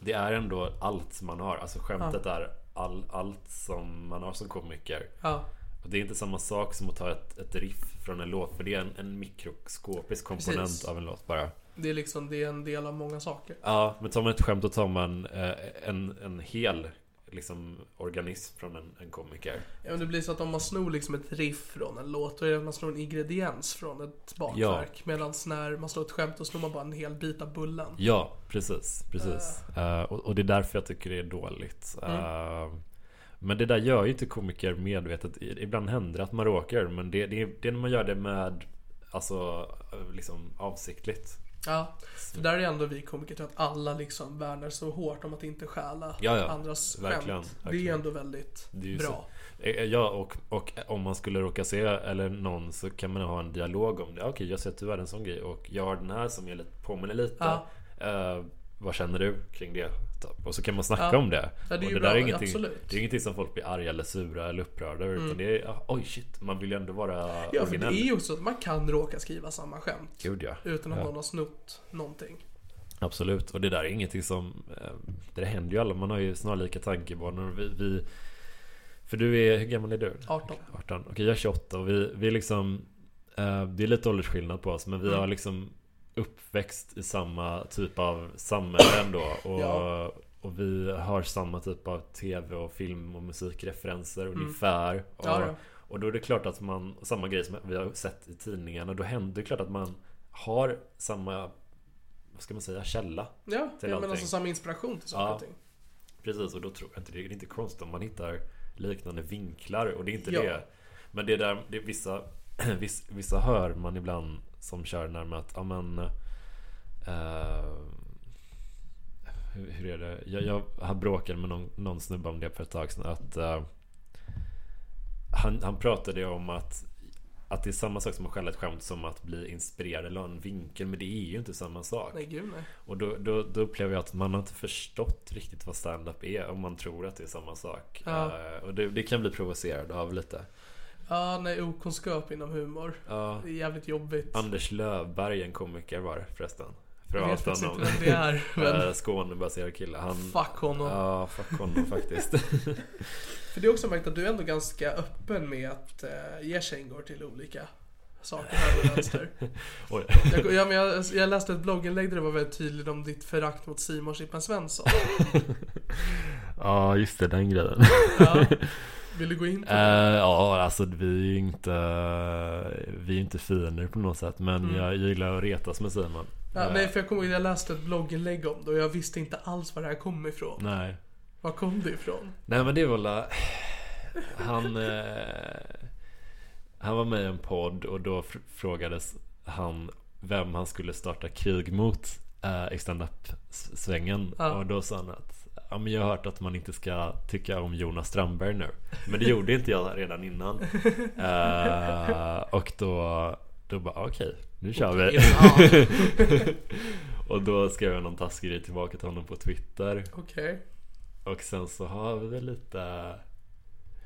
Det är ändå allt man har. Alltså skämtet är all, allt som man har som komiker. Ja, Och det är inte samma sak som att ta ett, ett riff från en låt för det är en, en mikroskopisk komponent Precis. av en låt bara. det är liksom det är en del av många saker. Ja, men tar man ett skämt då tar man eh, en, en hel liksom, organism från en, en komiker. Ja, men det blir så att om man snor liksom ett riff från en låt, då är det att man snor en ingrediens från ett bakverk. Medan när man slår ett skämt, då snor man bara en hel bit av bullen. Ja, precis. precis. Eh, och, och det är därför jag tycker det är dåligt. Mm. Eh, men det där gör ju inte komiker medvetet. Ibland händer det att man råkar. Men det, det, är- det är när man gör det med Alltså eh, liksom avsiktligt. Ja, för där är ändå vi komiker till att alla liksom värnar så hårt om att inte stjäla Ja, ja. andras Verkligen, skämt. Det är verkligen. ändå väldigt är bra. Eh, Ja, och, och om man skulle råka se eller någon så kan man ha en dialog om det. Okej, jag ser att du har en sån grej och jag har den här som lite, påminner lite. Ja. Eh, vad känner du kring det? Typ. Och så kan man snacka Ja. om det. Ja, det är och det bra, där är ingenting, absolut. Mm. det är ingenting som folk blir arga eller sura eller upprörda över. Utan det är, oj shit, man vill ju ändå vara Ja, för det originell. är ju också att man kan råka skriva samma skämt. Gud ja. Utan att ja. någon har snott någonting. Absolut, och det där är ingenting som eh, Det händer ju alla, man har ju snarlika tankebanor vi, vi För du är, hur gammal är du? 18. 18, okej jag är 28 och vi, vi är liksom eh, Det är lite åldersskillnad på oss men vi Mm. har liksom Uppväxt i samma typ av samhälle ändå och, Ja. och vi har samma typ av tv och film och musikreferenser ungefär och, Mm. Ja, då. och då är det klart att man Samma grej som vi har sett i tidningarna Då händer det klart att man Har samma Vad ska man säga? Källa Ja, Till ja men alltså samma inspiration till saker Ja. och ting. Precis, och då tror jag inte det är inte konstigt om man hittar liknande vinklar och det är inte Ja. det. Men det är där, det är vissa, viss, vissa hör man ibland som kör närmare att, ja men eh, hur, hur är det? Jag, jag har bråkat med någon, någon snubbe om det för ett tag sedan att eh, han, han pratade om att att det är samma sak som att skälla ett skämt som att bli inspirerad eller ha en vinkel Men det är ju inte samma sak Nej gud nej. och då, då, då upplever jag att man har inte förstått riktigt vad stand-up är om man tror att det är samma sak. Ja. Eh, och det, det kan bli provocerad av lite. Ja, nej okunskap inom humor. Ja, Det är jävligt jobbigt. Anders Lövberg, en komiker var det förresten. För Jag vet faktiskt inte vem det är. Men Eh, Skånebaserad kille. Han, fuck honom. Ja, fuck honom faktiskt. För det är också märkt att du är ändå ganska öppen med att uh, ge kängor till olika saker här och vänster. Jag, ja, men jag, jag läste ett blogginlägg där det var väldigt tydligt om ditt förakt mot Simon Chippen Svensson. Ja, just det, den grejen. Ja. Vill du gå in på Eh, det? ja, alltså vi är ju inte Vi är inte fiender på något sätt Men jag gillar att retas med Simon Mm. Ja, Eh, nej, för jag kommer ihåg jag läste ett blogginlägg om det och jag visste inte alls var det här kom ifrån. Nej Var kom det ifrån? Nej men det var väl Han eh, Han var med i en podd och då fr- frågades han Vem han skulle starta krig mot eh, I stand-up-svängen Ja. Och då sa han att Ja men jag har hört att man inte ska tycka om Jonas Strandberg nu. Men det gjorde inte jag redan innan. Eh, Och då Då bara okej, nu kör vi. Ja, Och då skrev jag någon taskig grej tillbaka till honom på Twitter. Okej. och sen så har vi väl lite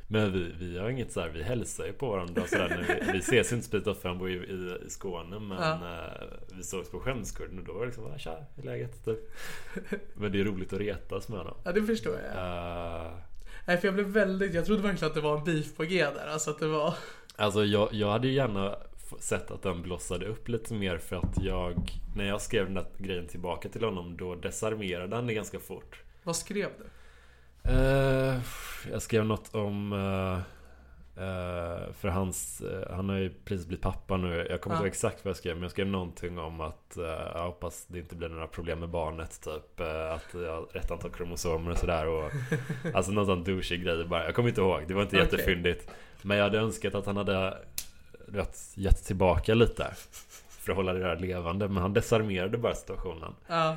Men vi, vi har inget så här, vi hälsar ju på varandra sådär när vi, vi ses inte speciellt för han bor ju i, i Skåne men Ja. eh, Vi sågs på Skämskudden och då var det liksom, ah, tja, hur är läget? Typ. Men det är roligt att retas med honom Ja, det förstår jag. Eh, Nej, för jag blev väldigt, jag trodde verkligen att det var en beef på G där. Alltså att det var... Alltså jag, jag hade ju gärna sett att den blossade upp lite mer för att jag När jag skrev den där grejen tillbaka till honom då desarmerade han det ganska fort Vad skrev du? Eh, jag skrev något om... eh, Eh, för hans, han har ju precis blivit pappa nu. Jag kommer inte Ja. ihåg exakt vad jag skrev. Men jag skrev någonting om att jag hoppas det inte blir några problem med barnet. Typ att jag har rätt antal kromosomer och sådär. Och, alltså någon sån douchig grej bara. Jag kommer inte ihåg. Det var inte Okej. jättefyndigt. Men jag hade önskat att han hade du vet, gett tillbaka lite. För att hålla det där levande. Men han desarmerade bara situationen. Ja.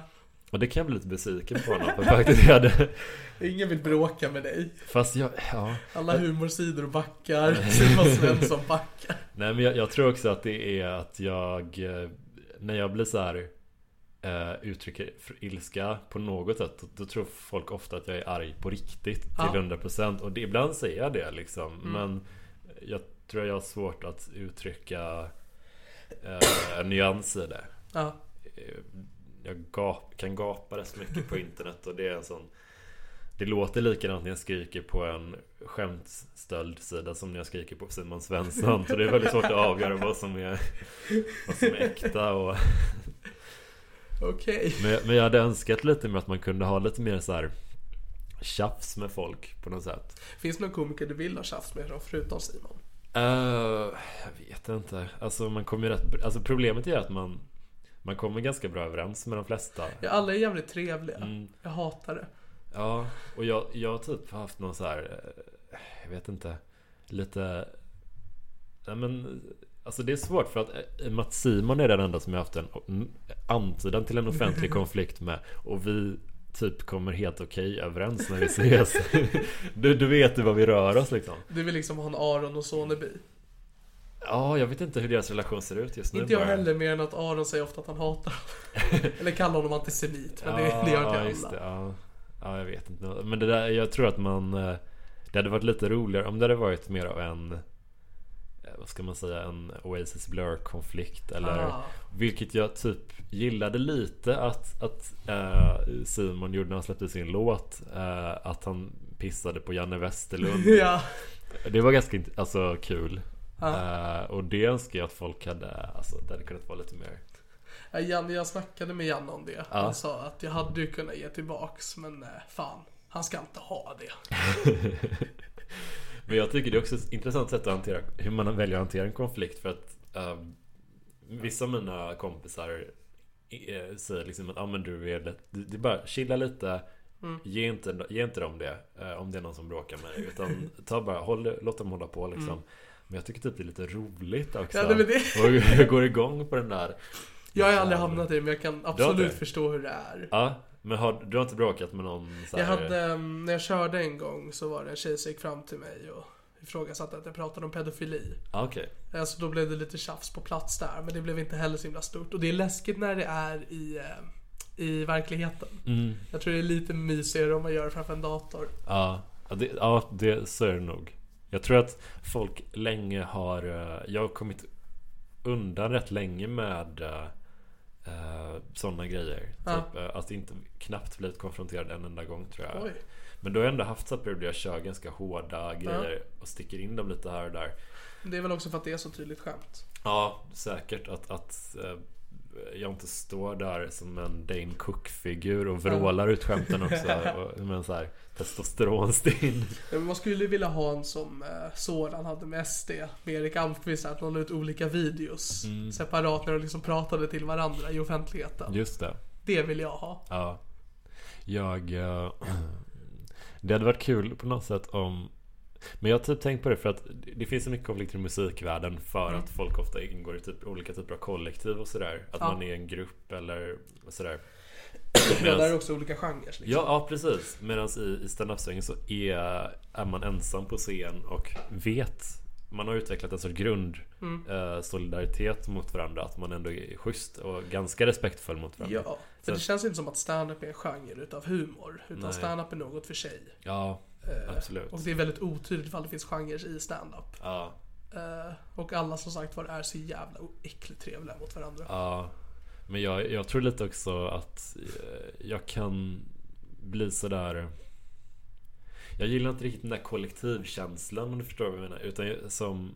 Och det kan jag bli lite besviken på honom. För faktiskt jag hade... Ingen vill bråka med dig. Fast jag, ja. Alla humorsidor backar. Simon Svensson backar. Nej men jag, jag tror också att det är att jag eh, När jag blir så här eh, Uttrycker ilska på något sätt då, då tror folk ofta att jag är arg på riktigt till Ja. 100% Och det, ibland säger jag det liksom Mm. Men jag tror jag har svårt att uttrycka eh, En nyans i det Ja. Jag gap, kan gapa rätt mycket på internet och det är en sån Det låter likadant när jag skriker på en skämtstöld-sida som när jag skriker på Simon Svensson Så det är väldigt svårt att avgöra vad som är Vad som är äkta och Okej. men, jag- men jag hade önskat lite med att man kunde ha lite mer så här Tjafs med folk på något sätt Finns det någon komiker du vill ha tjafs med då, förutom Simon? Eh, Jag vet inte Alltså man kommer ju rätt Alltså problemet är att man Man kommer ganska bra överens med de flesta Ja, alla är jävligt trevliga. Mm. Jag hatar det. Ja, och jag, jag har typ haft någon så här eh, Jag vet inte Lite Nej men Alltså det är svårt för att eh, att Simon är den enda som jag haft en antydan till en offentlig konflikt med Och vi typ kommer helt okej överens när vi ses du, du vet ju vad vi rör oss liksom Du vill liksom ha en Aron och Soneby. Ja, jag vet inte hur deras relation ser ut just nu Inte jag bara. heller mer än att Aron säger ofta att han hatar. Eller kallar honom antisemit. Men det, det gör ja, inte just alla. det, ja. ja, jag vet inte Men det där, jag tror att man eh, Det hade varit lite roligare om det hade varit mer av en eh, Vad ska man säga? En Oasis Blur konflikt eller Ah. Vilket jag typ gillade lite att, att eh, Simon gjorde när han släppte sin låt eh, Att han pissade på Janne Westerlund ja. Det var ganska alltså, kul Eh, Och det önskar jag att folk hade Alltså det hade kunnat vara lite mer Ja, Janne, jag snackade med Janne om det. Han sa att jag hade ju kunnat ge tillbaks, men eh, fan. Han ska inte ha det. Men jag tycker det är också ett intressant sätt att hantera Hur man väljer att hantera en konflikt för att ehm, Vissa av mina kompisar eh, Säger liksom att ah, men du är lätt, det det är bara chilla lite Mm. ge, inte, ge inte dem det eh, Om det är någon som bråkar med dig Utan ta bara, håll, låt dem hålla på liksom Men jag tycker typ det är lite roligt också. Ja, men det- Och jag går igång på den där Jag har aldrig hamnat i det, men jag kan absolut förstå hur det är. Ja, men har, du har inte bråkat med någon så Jag här, hade, mm, när jag körde en gång så var det en tjej som gick fram till mig och ifrågasatte att jag pratade om pedofili. Ja, okej Alltså då blev det lite tjafs på plats där, men det blev inte heller så himla stort. Och det är läskigt när det är i, eh, i verkligheten. mm. Jag tror det är lite mysigare om man gör det framför en dator. Ja, det, ja det, så är det nog. Jag tror att folk länge har... eh, Jag har kommit undan rätt länge med uh, sådana grejer. Ja. Typ, eh, att inte knappt blivit konfronterad en enda gång tror jag. Oj. Men då har jag ändå haft så perioder jag kör ganska hårda grejer och sticker in dem lite här och där. Det är väl också för att det är så tydligt skämt. Ja, säkert att, att eh, jag inte står där som en Dane Cook-figur och vrålar ut skämten också. och, med en så här testosteronstinn. Ja, man skulle vilja ha en som eh, Soran hade med SD, med Erik Almqvist, att la ut olika videos separat när de liksom pratade till varandra i offentligheten. Just det. Det vill jag ha. Ja. Jag... eh, det hade varit kul på något sätt om... Men jag har typ tänkt på det för att det finns så mycket konflikter i musikvärlden för att folk ofta ingår i typ olika typer av kollektiv och sådär. Att Ja. man är en grupp eller sådär. Ja, där är också olika genrer liksom. Ja, ja precis. Medan i, i stand-up-svängen så är, är man ensam på scen och vet man har utvecklat en sorts grund Mm. eh, solidaritet mot varandra. Att man ändå är schysst och ganska respektfull mot varandra. Ja, för det känns inte som att stand-up är en genre utav humor. Utan Nej. stand-up är något för sig. Ja, absolut. Och det är väldigt otydligt ifall det finns genrer i stand-up. Ja, Eh, och alla som sagt var är så jävla äckligt trevliga mot varandra. ja. Men jag, jag tror lite också att eh, jag kan bli sådär Jag gillar inte riktigt den där kollektivkänslan om du förstår vad jag menar. Utan som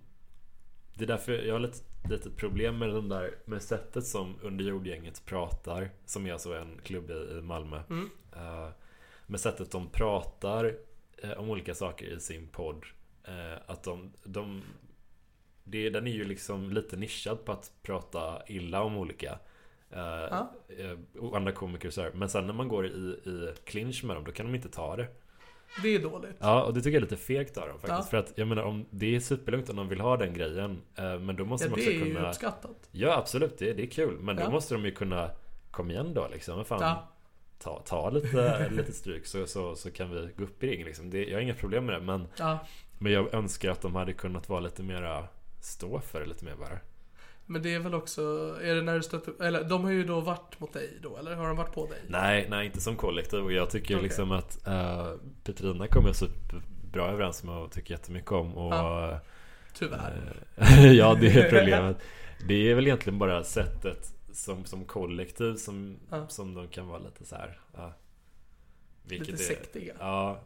Det är därför jag har lite, lite problem med den där Med sättet som Underjordgänget pratar Som är alltså en klubb i, i Malmö Mm. Eh, Med sättet de pratar eh, om olika saker i sin podd eh, Att de, de det, Den är ju liksom lite nischad på att prata illa om olika eh, Ja. eh, Andra komiker och så här. Men sen när man går i, i clinch med dem Då kan de inte ta det Det är dåligt. Ja, och det tycker jag är lite fegt av dem faktiskt. Ja. För att jag menar, om det är superlugnt om de vill ha den grejen. eh, Men då måste Ja, de det också är ju kunna... uppskattat. Ja, absolut. Det, det är kul. Men Ja. då måste de ju kunna... Kom igen då liksom. Vad fan. Ja. Ta, ta lite, lite stryk så, så, så kan vi gå upp i ringen liksom. det, Jag har inga problem med det. Men, Ja. men jag önskar att de hade kunnat vara lite mera... Stå för det lite mer bara. Men det är väl också, är det när du stöter, eller de har ju då varit mot dig då, eller har de varit på dig? Nej, nej inte som kollektiv. Och jag tycker Okej. liksom att uh, Petrina kommer jag superbra överens med och tycker jättemycket om. Och, Ja. Tyvärr. Eh, ja, det är problemet. Det är väl egentligen bara sättet som, som kollektiv som, Ja. som de kan vara lite så här. Ja. Lite är- sektiga. Ja,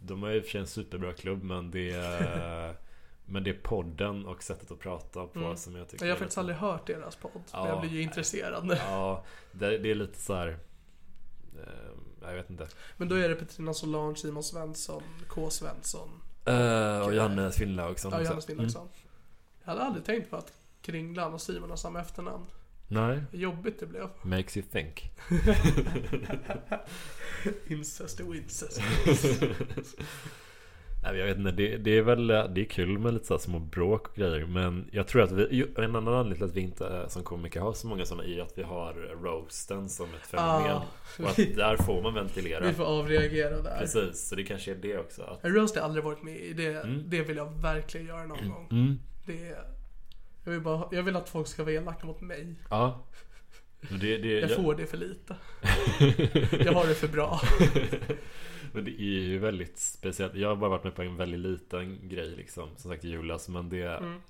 de har ju för sig en superbra klubb men det är, Men det är podden och sättet att prata på Mm. som jag tycker Jag har faktiskt lite- aldrig hört deras podd. Men Ja. jag blir ju intresserad nu. Ja, det, det är lite så här. eh, Jag vet inte. Men då är det Petrina Solange, Simon Svensson, K. Svensson, Eh, och Janne Finnlaugsson ja. Johannes Finnlaugsson. Jag hade aldrig tänkt på att Kringlan och Simon har samma efternamn. Mm. Nej, Vad jobbigt det blev. makes you think. Incest och incest. Nej, jag vet inte, det, det är väl det är kul med lite så små bråk och grejer Men jag tror att vi, en annan anledning till att vi inte eh, som komiker har så många sådana är att vi har roasten som ett fenomen Ah, Och att vi, där får man ventilera vi får avreagera där. Precis, så det kanske är det också att, roast har aldrig varit med i. Det, Mm. det vill jag verkligen göra någon gång. mm, Det, jag, vill bara, jag vill att folk ska vara elaka mot mig. Ja det, det, Jag får det för lite. Jag har det för bra. Men det är ju väldigt speciellt Jag har bara varit med på en väldigt liten grej liksom Som sagt i julas Men det Mm.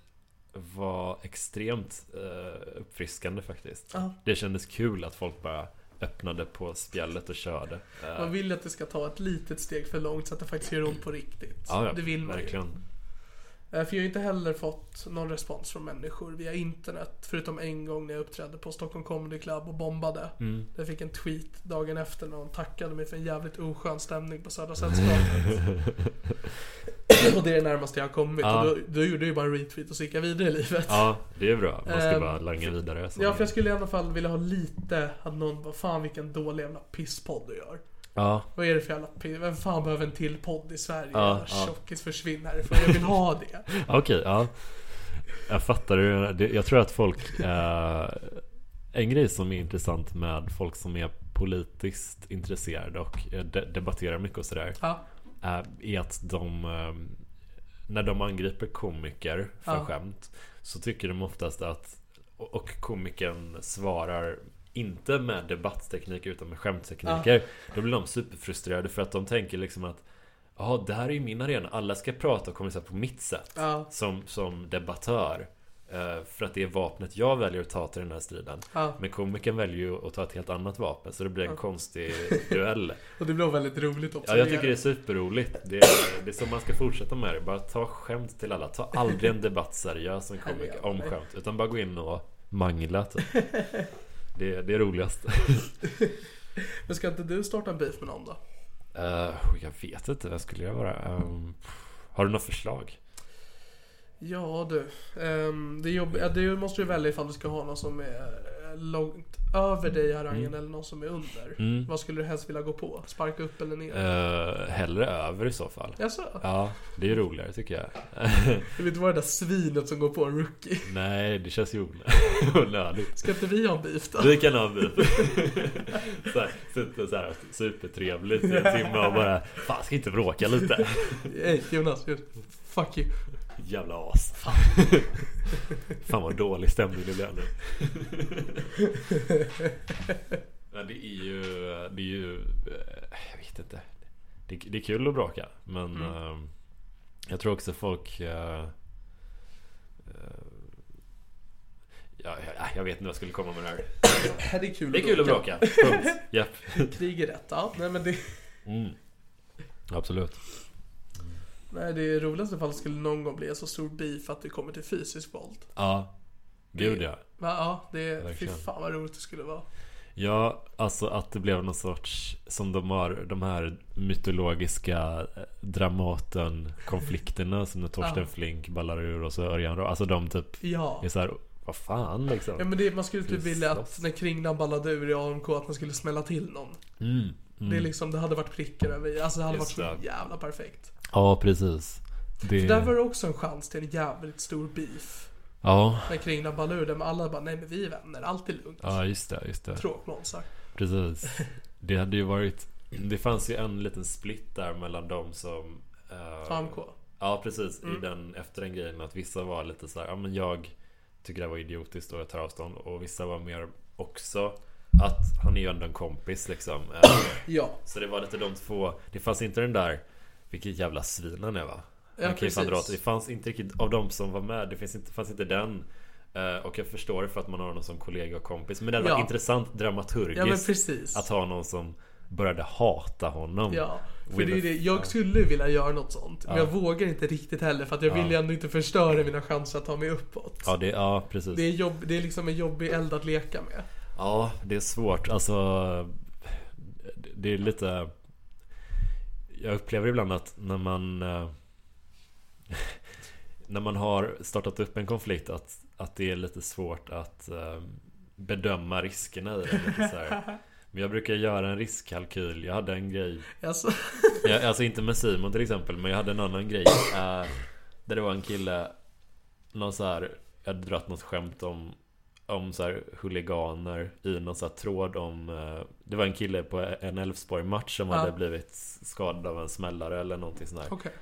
var extremt eh, uppfriskande faktiskt Ja. Det kändes kul att folk bara öppnade på spjället och körde Man vill ju att det ska ta ett litet steg för långt så att det faktiskt gör ont på riktigt. ja, ja, det vill man verkligen. ju. Eh, För jag har inte heller fått någon respons från människor via internet. Förutom en gång när jag uppträdde på Stockholm Comedy Club och bombade. Mm. Jag fick en tweet dagen efter när de tackade mig för en jävligt oskön stämning på Södra Sällskapet. och det är det närmaste jag har kommit. Ja. Och då, då gjorde jag ju bara en retweet och så gick jag vidare i livet. Ja, det är bra. Man ska Ehm, bara langa vidare. Ja, för jag skulle i alla fall vilja ha lite att någon bara Fan vilken dålig jävla pisspodd du gör. Ja, Vad är det för jävla piss? Vem fan behöver en till podd i Sverige? Ja, ja. tjockis försvinn härifrån. Jag vill ha det. okej, ja. Jag fattar det. Jag tror att folk... Eh, en grej som är intressant med folk som är politiskt intresserade och eh, de- debatterar mycket och sådär. Ja. eh, är att de eh, När de angriper komiker för Ja. skämt Så tycker de oftast att och komikern svarar inte med debattteknik utan med skämttekniker Då blir de superfrustrerade för att de tänker liksom att Ja, det här är ju min arena. Alla ska prata och kommunicera på mitt sätt. Ja. Som, som debattör. Eh, För att det är vapnet jag väljer att ta till den här striden. Ja. Men komikern väljer ju att ta ett helt annat vapen. Så det blir en Ja. konstig duell. Och det blev väldigt roligt också. Ja, jag tycker det är superroligt. Det är, det är så man ska fortsätta med det. Bara ta skämt till alla. Ta aldrig en debatt seriös som komiker om skämt. Utan bara gå in och mangla typ. Det, det är roligast. Men ska inte du starta en beef med någon då? Eh, jag vet inte, vad skulle jag vara? Ehm, har du något förslag? Ja du. Um, det jobb... ja, du måste ju välja ifall du ska ha någon som är långt över dig i harangen eller någon som är under. Mm. Vad skulle du helst vilja gå på? Sparka upp eller ner? Uh, hellre över i så fall. Jaså? Ja, det är roligare tycker jag. Du vill inte vara det där svinet som går på en rookie? Nej, det känns ju onödigt. Ska inte vi ha en beef då? Vi kan ha en bil. så här, Sitter så här supertrevligt i en timme och bara Fan, ska inte bråka lite? Hej Jonas, Jonas. fuck you. Jävla as. Fan vad dålig stämning det blev nu. Men det är ju, det är ju, eh, jag vet inte. Det, det är kul att bråka. Men Mm. eh, jag tror också folk eh, eh, Ja, jag, jag vet inte vad jag skulle komma med det här. Det är kul Det är kul att bråka. Punkt. Japp. Krig är rätt, ja. Nej men det... Mm. Absolut. Nej det roligaste fall skulle någon gång bli en så stor beef att det kommer till fysisk våld. Ja. Gud ja. Ja, det är... Fy fan vad roligt det skulle vara. Ja, alltså att det blev någon sorts Som de har de här mytologiska eh, Dramaten-konflikterna Som när Torsten Ja. Flink ballar ur och så Örjan Rö- Alltså de typ Ja. är så här, Vad fan liksom Ja men det, man skulle typ vilja att när Kringlan ballade ur i AMK att man skulle smälla till någon. mm, Det är liksom, det hade varit pricken över. Alltså det hade Just varit så det. jävla perfekt. Ja, precis det... För där var det också en chans till en jävligt stor beef. Ja, När Kringlan ballade ur det, men alla bara nej men vi är vänner, allt är lugnt. ja just det, just det Tråkmånsar. Precis Det hade ju varit Det fanns ju en liten split där mellan de som eh, AMK. Ja precis, i den, efter den grejen att vissa var lite så här, ja men jag tycker det var idiotiskt och jag tar avstånd och vissa var mer också att han är ju ändå en kompis liksom. Eh, Ja. Så det var lite de två, det fanns inte den där, vilket jävla svin han är va? Ja, Han kan ju. Det fanns inte riktigt, av de som var med, det finns inte, fanns inte den eh, och jag förstår det för att man har någon som kollega och kompis Men det hade Ja. varit intressant dramaturgiskt Ja men. Att ha någon som började hata honom Ja, för det är det. Jag ja. skulle vilja göra något sånt. Men Ja. jag vågar inte riktigt heller för att jag vill ju ändå inte förstöra mina chanser att ta mig uppåt. Ja, det, ja precis Det är, jobb, det är liksom en jobbig eld att leka med. Ja, det är svårt. Alltså Det är lite Jag upplever ibland att när man eh, När man har startat upp en konflikt att, att det är lite svårt att eh, Bedöma riskerna i det lite så här. Men jag brukar göra en riskkalkyl. Jag hade en grej. Alltså, jag, Alltså inte med Simon till exempel Men jag hade en annan grej eh, Där det var en kille Någon så här Jag hade dragit något skämt om Om så här huliganer I någon så här tråd om eh, Det var en kille på en Elfsborg-match Som Ja. hade blivit skadad av en smällare eller någonting sånt där okej.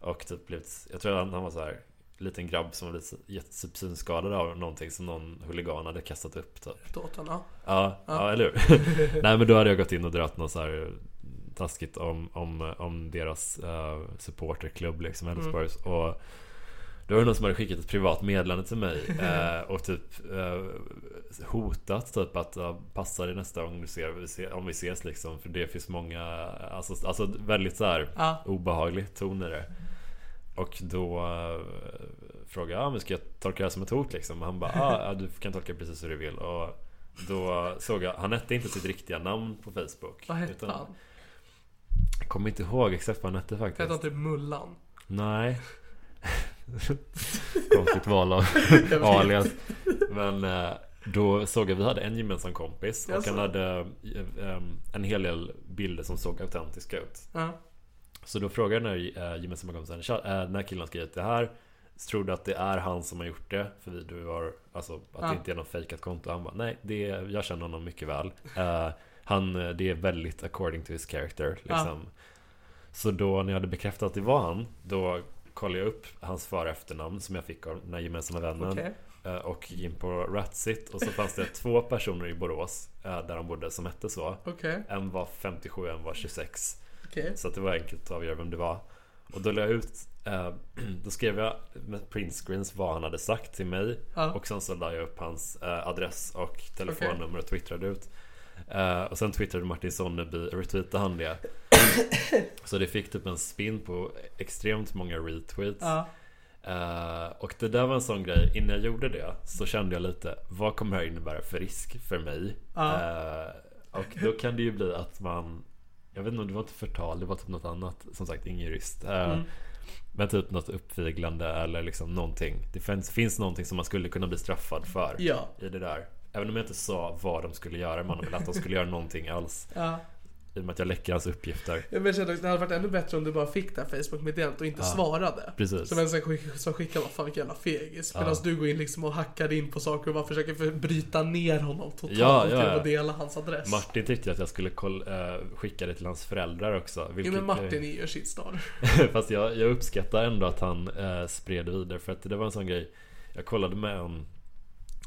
Och typ blivit Jag tror han, han var så här Liten grabb som var blivit jätte- synskadad av någonting Som någon huligan hade kastat upp typ Åt han, ja. Ja, ja. Ja. eller hur? Nej men då hade jag gått in och dragit något så här taskigt om, om, om deras uh, supporterklubb liksom, Elfsborgs Och då var det någon som hade skickat ett privat meddelande till mig eh, och typ eh, hotat typ att uh, passa dig nästa gång du ser, om vi ses liksom För det finns många, alltså, alltså väldigt så här Ja. obehaglig ton i det Och då uh, frågade jag, ah, men ska jag tolka det här som ett hot liksom? Och han bara, ah, ja, du kan tolka precis hur du vill och då såg jag, han hette inte sitt riktiga namn på Facebook Vad hette han? Jag kommer inte ihåg exakt vad han hette faktiskt Hette han typ Mullan? Nej Konstigt val av alias. Men eh, då såg jag, vi hade en gemensam kompis och han hade eh, en hel del bilder som såg autentiska ut. Ja. Så då frågade jag den här eh, gemensamma kompisen "Tja, eh, Den här killen har skrivit det här. Tror du att det är han som har gjort det? För vi, du har, alltså att Ja. det inte är något fejkat konto. Han bara, nej, det är, jag känner honom mycket väl. Eh, Han, det är väldigt according to his character liksom. Så då när jag hade bekräftat att det var han Då kollade jag upp hans för efternamn som jag fick av den här gemensamma vännen Okej. eh, Och gick in på Ratsit och så fanns det två personer i Borås eh, Där de bodde som hette så Okej. En var 57, en var 26 Okej. så det var enkelt att avgöra vem det var Och då la jag ut eh, Då skrev jag med printscreens vad han hade sagt till mig Ja. Och sen så la jag upp hans adress och telefonnummer och twittrade ut eh, Och sen twittrade Martin Sonneby, retweetade han det Så det fick typ en spin på extremt många retweets Ja. Eh, och det där var en sån grej, innan jag gjorde det så kände jag lite Vad kommer det här innebära för risk för mig? Ja. Eh, och då kan det ju bli att man Jag vet inte om det var inte förtal, det var typ något annat Som sagt, ingen jurist Mm. Men typ något uppviglande eller liksom någonting Det finns, finns någonting som man skulle kunna bli straffad för Ja. I det där Även om jag inte sa vad de skulle göra Man ville att de skulle göra någonting alls Ja. I och med att jag läcker hans uppgifter Jag att det hade varit ännu bättre om du bara fick det här Facebook-meddelandet och inte svarade. Precis. Som en som skick- som skickar vad fan vilken jävla fegis. Medan Ja. du går in liksom och hackar in på saker och bara försöker för bryta ner honom totalt Ja, ja, ja. att dela hans adress. Martin tyckte att jag skulle eh, skicka det till hans föräldrar också Jo vilket- men Martin är ju shitstar. Fast jag, jag uppskattar ändå att han eh, spred vidare för att det var en sån grej Jag kollade med en eh,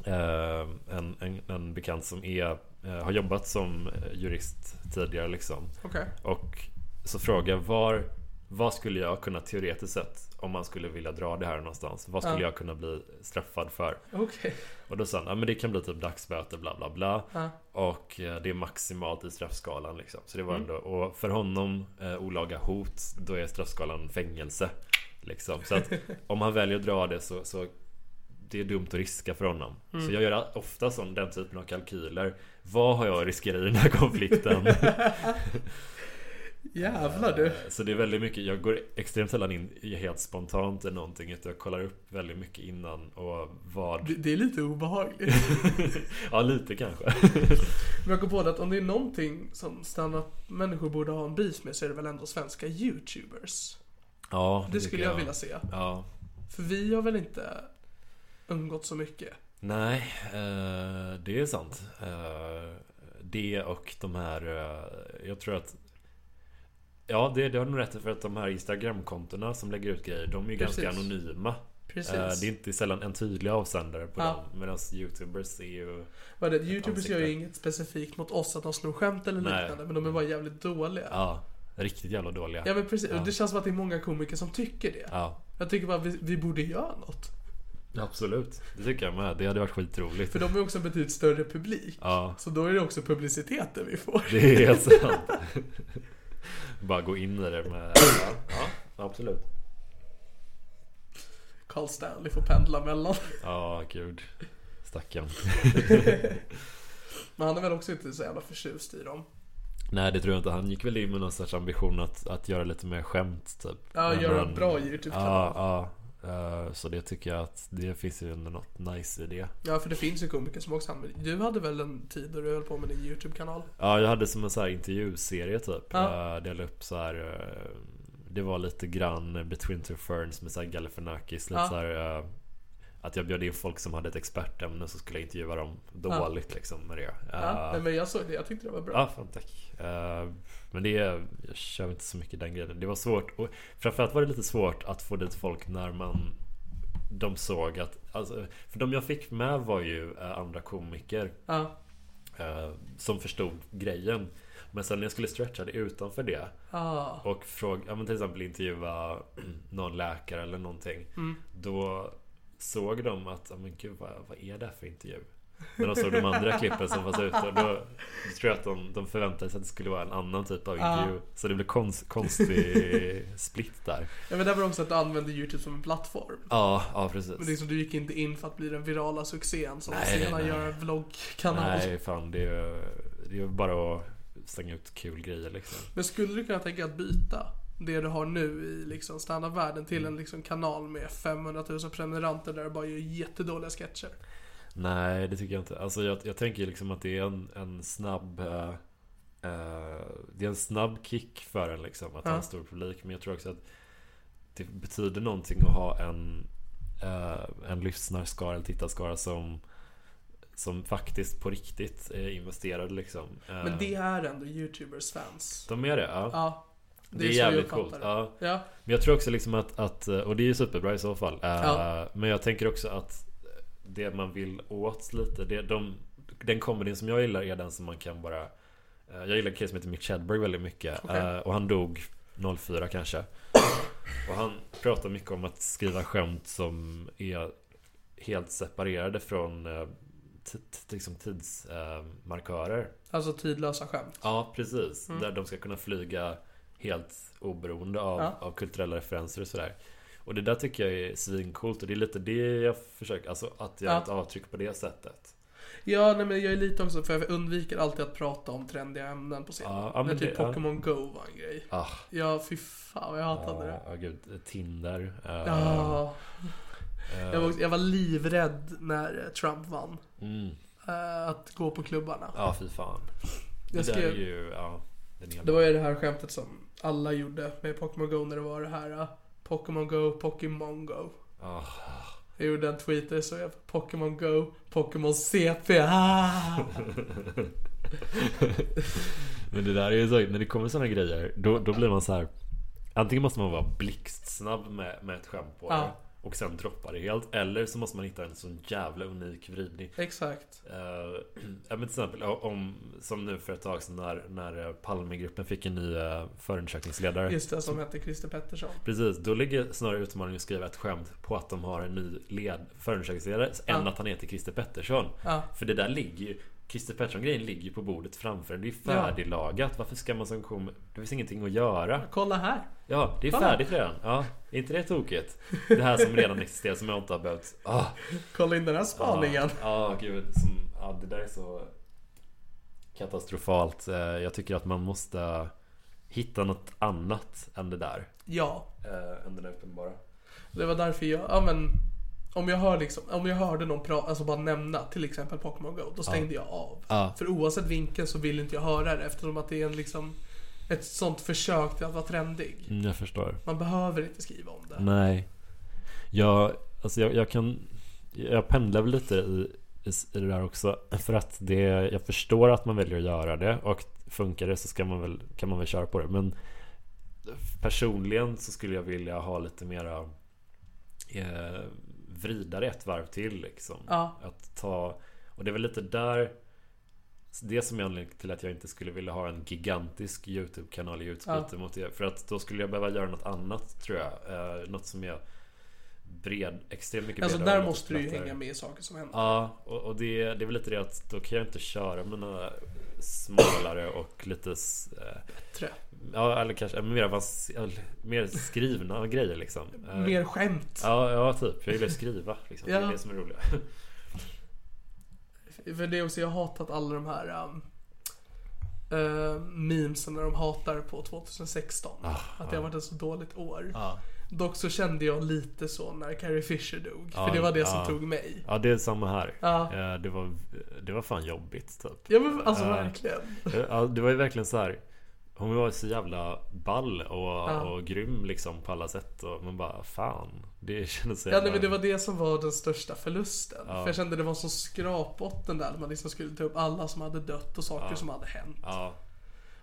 en, en, en bekant som är eh, Har jobbat som eh, jurist tidigare liksom Okej. Och så frågade jag var Vad skulle jag kunna teoretiskt sett Om man skulle vilja dra det här någonstans Vad skulle Ja. jag kunna bli straffad för? Okej. Och då sa han, ja men det kan bli typ dagsböter bla bla bla Ja. Och eh, det är maximalt i straffskalan liksom Så det var Mm. ändå, och för honom eh, olaga hot Då är straffskalan fängelse Liksom Så att om han väljer att dra det så, så det är dumt att riska för honom. Mm. Så jag gör ofta sån, den typen av kalkyler. Vad har jag att riskera i den här konflikten? Jävlar du. Eh, Så det är väldigt mycket, jag går extremt sällan in helt spontant i någonting. Utan jag kollar upp väldigt mycket innan och vad... Det, det är lite obehagligt. ja, lite kanske. Men jag kom på det att om det är någonting som stand-up-människor borde ha en beef med så är det väl ändå svenska YouTubers. Ja, Det tycker skulle jag vilja se. Ja. För vi har väl inte umgått så mycket. Nej, eh, det är sant. Eh, det och de här, eh, jag tror att Ja, det, det har du nog rätt i, för att de här Instagram-kontona som lägger ut grejer, de är ju Precis. ganska anonyma. Precis. Det är inte sällan en tydlig avsändare på Ja. dem. Medan YouTubers är ju... Vad är det? Youtubers Ansikte. gör ju inget specifikt mot oss att de snor skämt eller Nej. liknande. Men de är bara jävligt dåliga. Ja, riktigt jävla dåliga. Ja men precis. Ja. Det känns som att det är många komiker som tycker det. Ja, Jag tycker bara vi, vi borde göra något. Absolut. Det tycker jag med. Det hade varit skitroligt. För de är också en betydligt större publik. Ja, Så då är det också publiciteten vi får. det är helt sant. Bara gå in i det med... Ja, absolut. Carl Stanley får pendla mellan. Ja, gud. Stackarn. Men han är väl också inte så jävla förtjust i dem. Nej det tror jag inte. Han gick väl in med någon sorts ambition att, att göra lite mer skämt typ. Ja, Men göra han- en bra YouTube-kanal. Ja, ja. Eh, Så det tycker jag att det finns ju ändå något nice i det. Ja, för det finns ju komiker som också använder Du hade väl en tid då du höll på med din YouTube-kanal? Ja, jag hade som en så här intervjuserie typ. Ja. Ja. Delade upp så här. eh, Det var lite grann Between Two Ferns med så här Galifianakis. Lite Ja. så här, eh, att jag bjöd in folk som hade ett expertämne så skulle jag intervjua dem dåligt liksom med det. Ja, nej, men jag såg det. Jag tyckte det var bra. Ja, fan tack. Eh, Men det är, jag kör inte så mycket den grejen. Det var svårt och framförallt var det lite svårt att få dit folk när man de såg att, alltså, för de jag fick med var ju eh, andra komiker Ja. som förstod grejen. Men sen när jag skulle stretcha det utanför det Ah. och fråga, ja men till exempel intervjua någon läkare eller någonting. Då såg de att, ja men gud vad, vad är det här för intervju? När de såg de andra klippen som fanns ute. Då, då tror jag att de, de förväntade sig att det skulle vara en annan typ av intervju. Så det blev konst, konstig split där. Ja, men det var också att du använde YouTube som en plattform. Ja, ja precis. Men liksom, du gick inte in för att bli den virala succén som Nej, sedan nej. gör en vloggkanal. Nej, fan det är ju det är bara att slänga ut kul grejer liksom. Men skulle du kunna tänka att byta det du har nu i liksom standardvärlden till en liksom kanal med 500 000 prenumeranter där du bara gör jättedåliga sketcher? Nej, det tycker jag inte. Alltså jag, jag tänker liksom att det är en, en snabb eh, eh, Det är en snabb kick för en liksom att ha Ja. en stor publik. Men jag tror också att det betyder någonting att ha en eh, En lyssnarskara eller tittarskara som Som faktiskt på riktigt är investerad liksom. Men det är ändå YouTubers fans. De är det? Ja. Ja. Det, är så jävligt jag coolt. uppfattar det. Ja. Ja. Men jag tror också liksom att, att och det är ju superbra i så fall. Eh, Ja. Men jag tänker också att det man vill åt lite, det, de, den comedyn som jag gillar är den som man kan bara eh, Jag gillar en kille som heter Mick Chadberg väldigt mycket. Eh, Och han dog 04 kanske. Och han pratar mycket om att skriva skämt som är helt separerade från liksom tidsmarkörer. Alltså tidlösa skämt. Ja, precis. Där de ska kunna flyga helt oberoende av, Ja. av kulturella referenser och sådär. Och det där tycker jag är svincoolt och det är lite det jag försöker, alltså att göra Ja. ett avtryck på det sättet. Ja, nej, men jag är lite också, för jag undviker alltid att prata om trendiga ämnen på scenen. Ja, När typ det-. Pokémon Go var en grej. Ah, Ja, fy fan vad jag hatade det. ja, gud, Tinder. eh, Ja, eh, jag var, jag var livrädd när Trump vann. mm, eh, att gå på klubbarna. Ja, fy fan. Jag det skrev, ju, ja. Det var ju det här skämtet som alla gjorde med Pokémon Go när det var det här eh, Pokémon Go, Pokémon Go. Ah, Jag gjorde en tweet där så jag Pokémon Go, Pokémon CP. Ah! Men det där är ju så, när det kommer sådana grejer, då, då blir man så här. Antingen måste man vara blixtsnabb med, med ett skämt på det och sen droppa det helt. Eller så måste man hitta en sån jävla unik vridning. Exakt. Uh, men till exempel om, som nu för ett tag sedan när, när Palmegruppen fick en ny uh, förundersökningsledare. Just det, som hette Christer Pettersson. Precis, då ligger snarare utmaningen att skriva ett skämt på att de har en ny led, förundersökningsledare än Ja. att han heter Christer Pettersson. Ja. För det där ligger ju Christer Pettersson-grejen ligger ju på bordet framför en. Det är ju Ja. färdiglagat. Varför ska man som kom... Det finns ingenting att göra. Kolla här. Ja, det är Kolla. färdigt redan. Ja, är inte det tokigt? Det här som redan existerar som jag inte har behövt... Ah, Kolla in den här spaningen. Ja, ja, gud. Som, ja, det där är så katastrofalt. Eh, Jag tycker att man måste hitta något annat än det där. Ja. eh, Än det där uppenbara. Det var därför jag, ja men om jag, hör liksom, om jag hörde någon prata, alltså bara nämna till exempel Pokémon Go, då stängde jag av. Ja. För oavsett vinkel så vill inte jag höra det eftersom att det är en liksom ett sånt försök till att vara trendig. Mm, jag förstår. Man behöver inte skriva om det. Nej. Jag, alltså jag, jag kan... Jag pendlar väl lite i, i, i det där också. För att det... Jag förstår att man väljer att göra det. Och funkar det så ska man väl, kan man väl köra på det. Men personligen så skulle jag vilja ha lite mera... Eh, vrida det ett varv till liksom. Ja. Att ta... Och det är väl lite där... Det som är anledningen till att jag inte skulle vilja ha en gigantisk YouTube-kanal i utbyte Ja. mot det. För att då skulle jag behöva göra något annat tror jag. Eh, något som är bred, extremt mycket Alltså bredare där och måste du ju hänga med i saker som händer. Ja, och, och det, det är väl lite det att då kan jag inte köra mina smalare och lite eh, Trä. Ja, eller kanske mer, avans- mer skrivna grejer liksom. Eh, Mer skämt. Ja, ja, typ. Jag gillar att skriva. Liksom. Det Ja. är det som är roligt. För det är också, jag har hatat alla de här um, uh, memesen när de hatar på 2016. att det har varit ett så dåligt år. Ah. Dock så kände jag lite så när Carrie Fisher dog. Ja, för det var det som ja. tog mig. Ja, det är samma här. Ja. Eh, Det, var, det var fan jobbigt typ. Ja men alltså verkligen. Ja, det var ju verkligen så här. Hon var så jävla ball och, Ja. och grym liksom på alla sätt. Och man bara fan. Det kändes så Ja jävla... nej, men det var det som var den största förlusten. Ja. För jag kände det var så skrapbotten där. Man liksom skulle ta upp alla som hade dött och saker som hade hänt. Ja.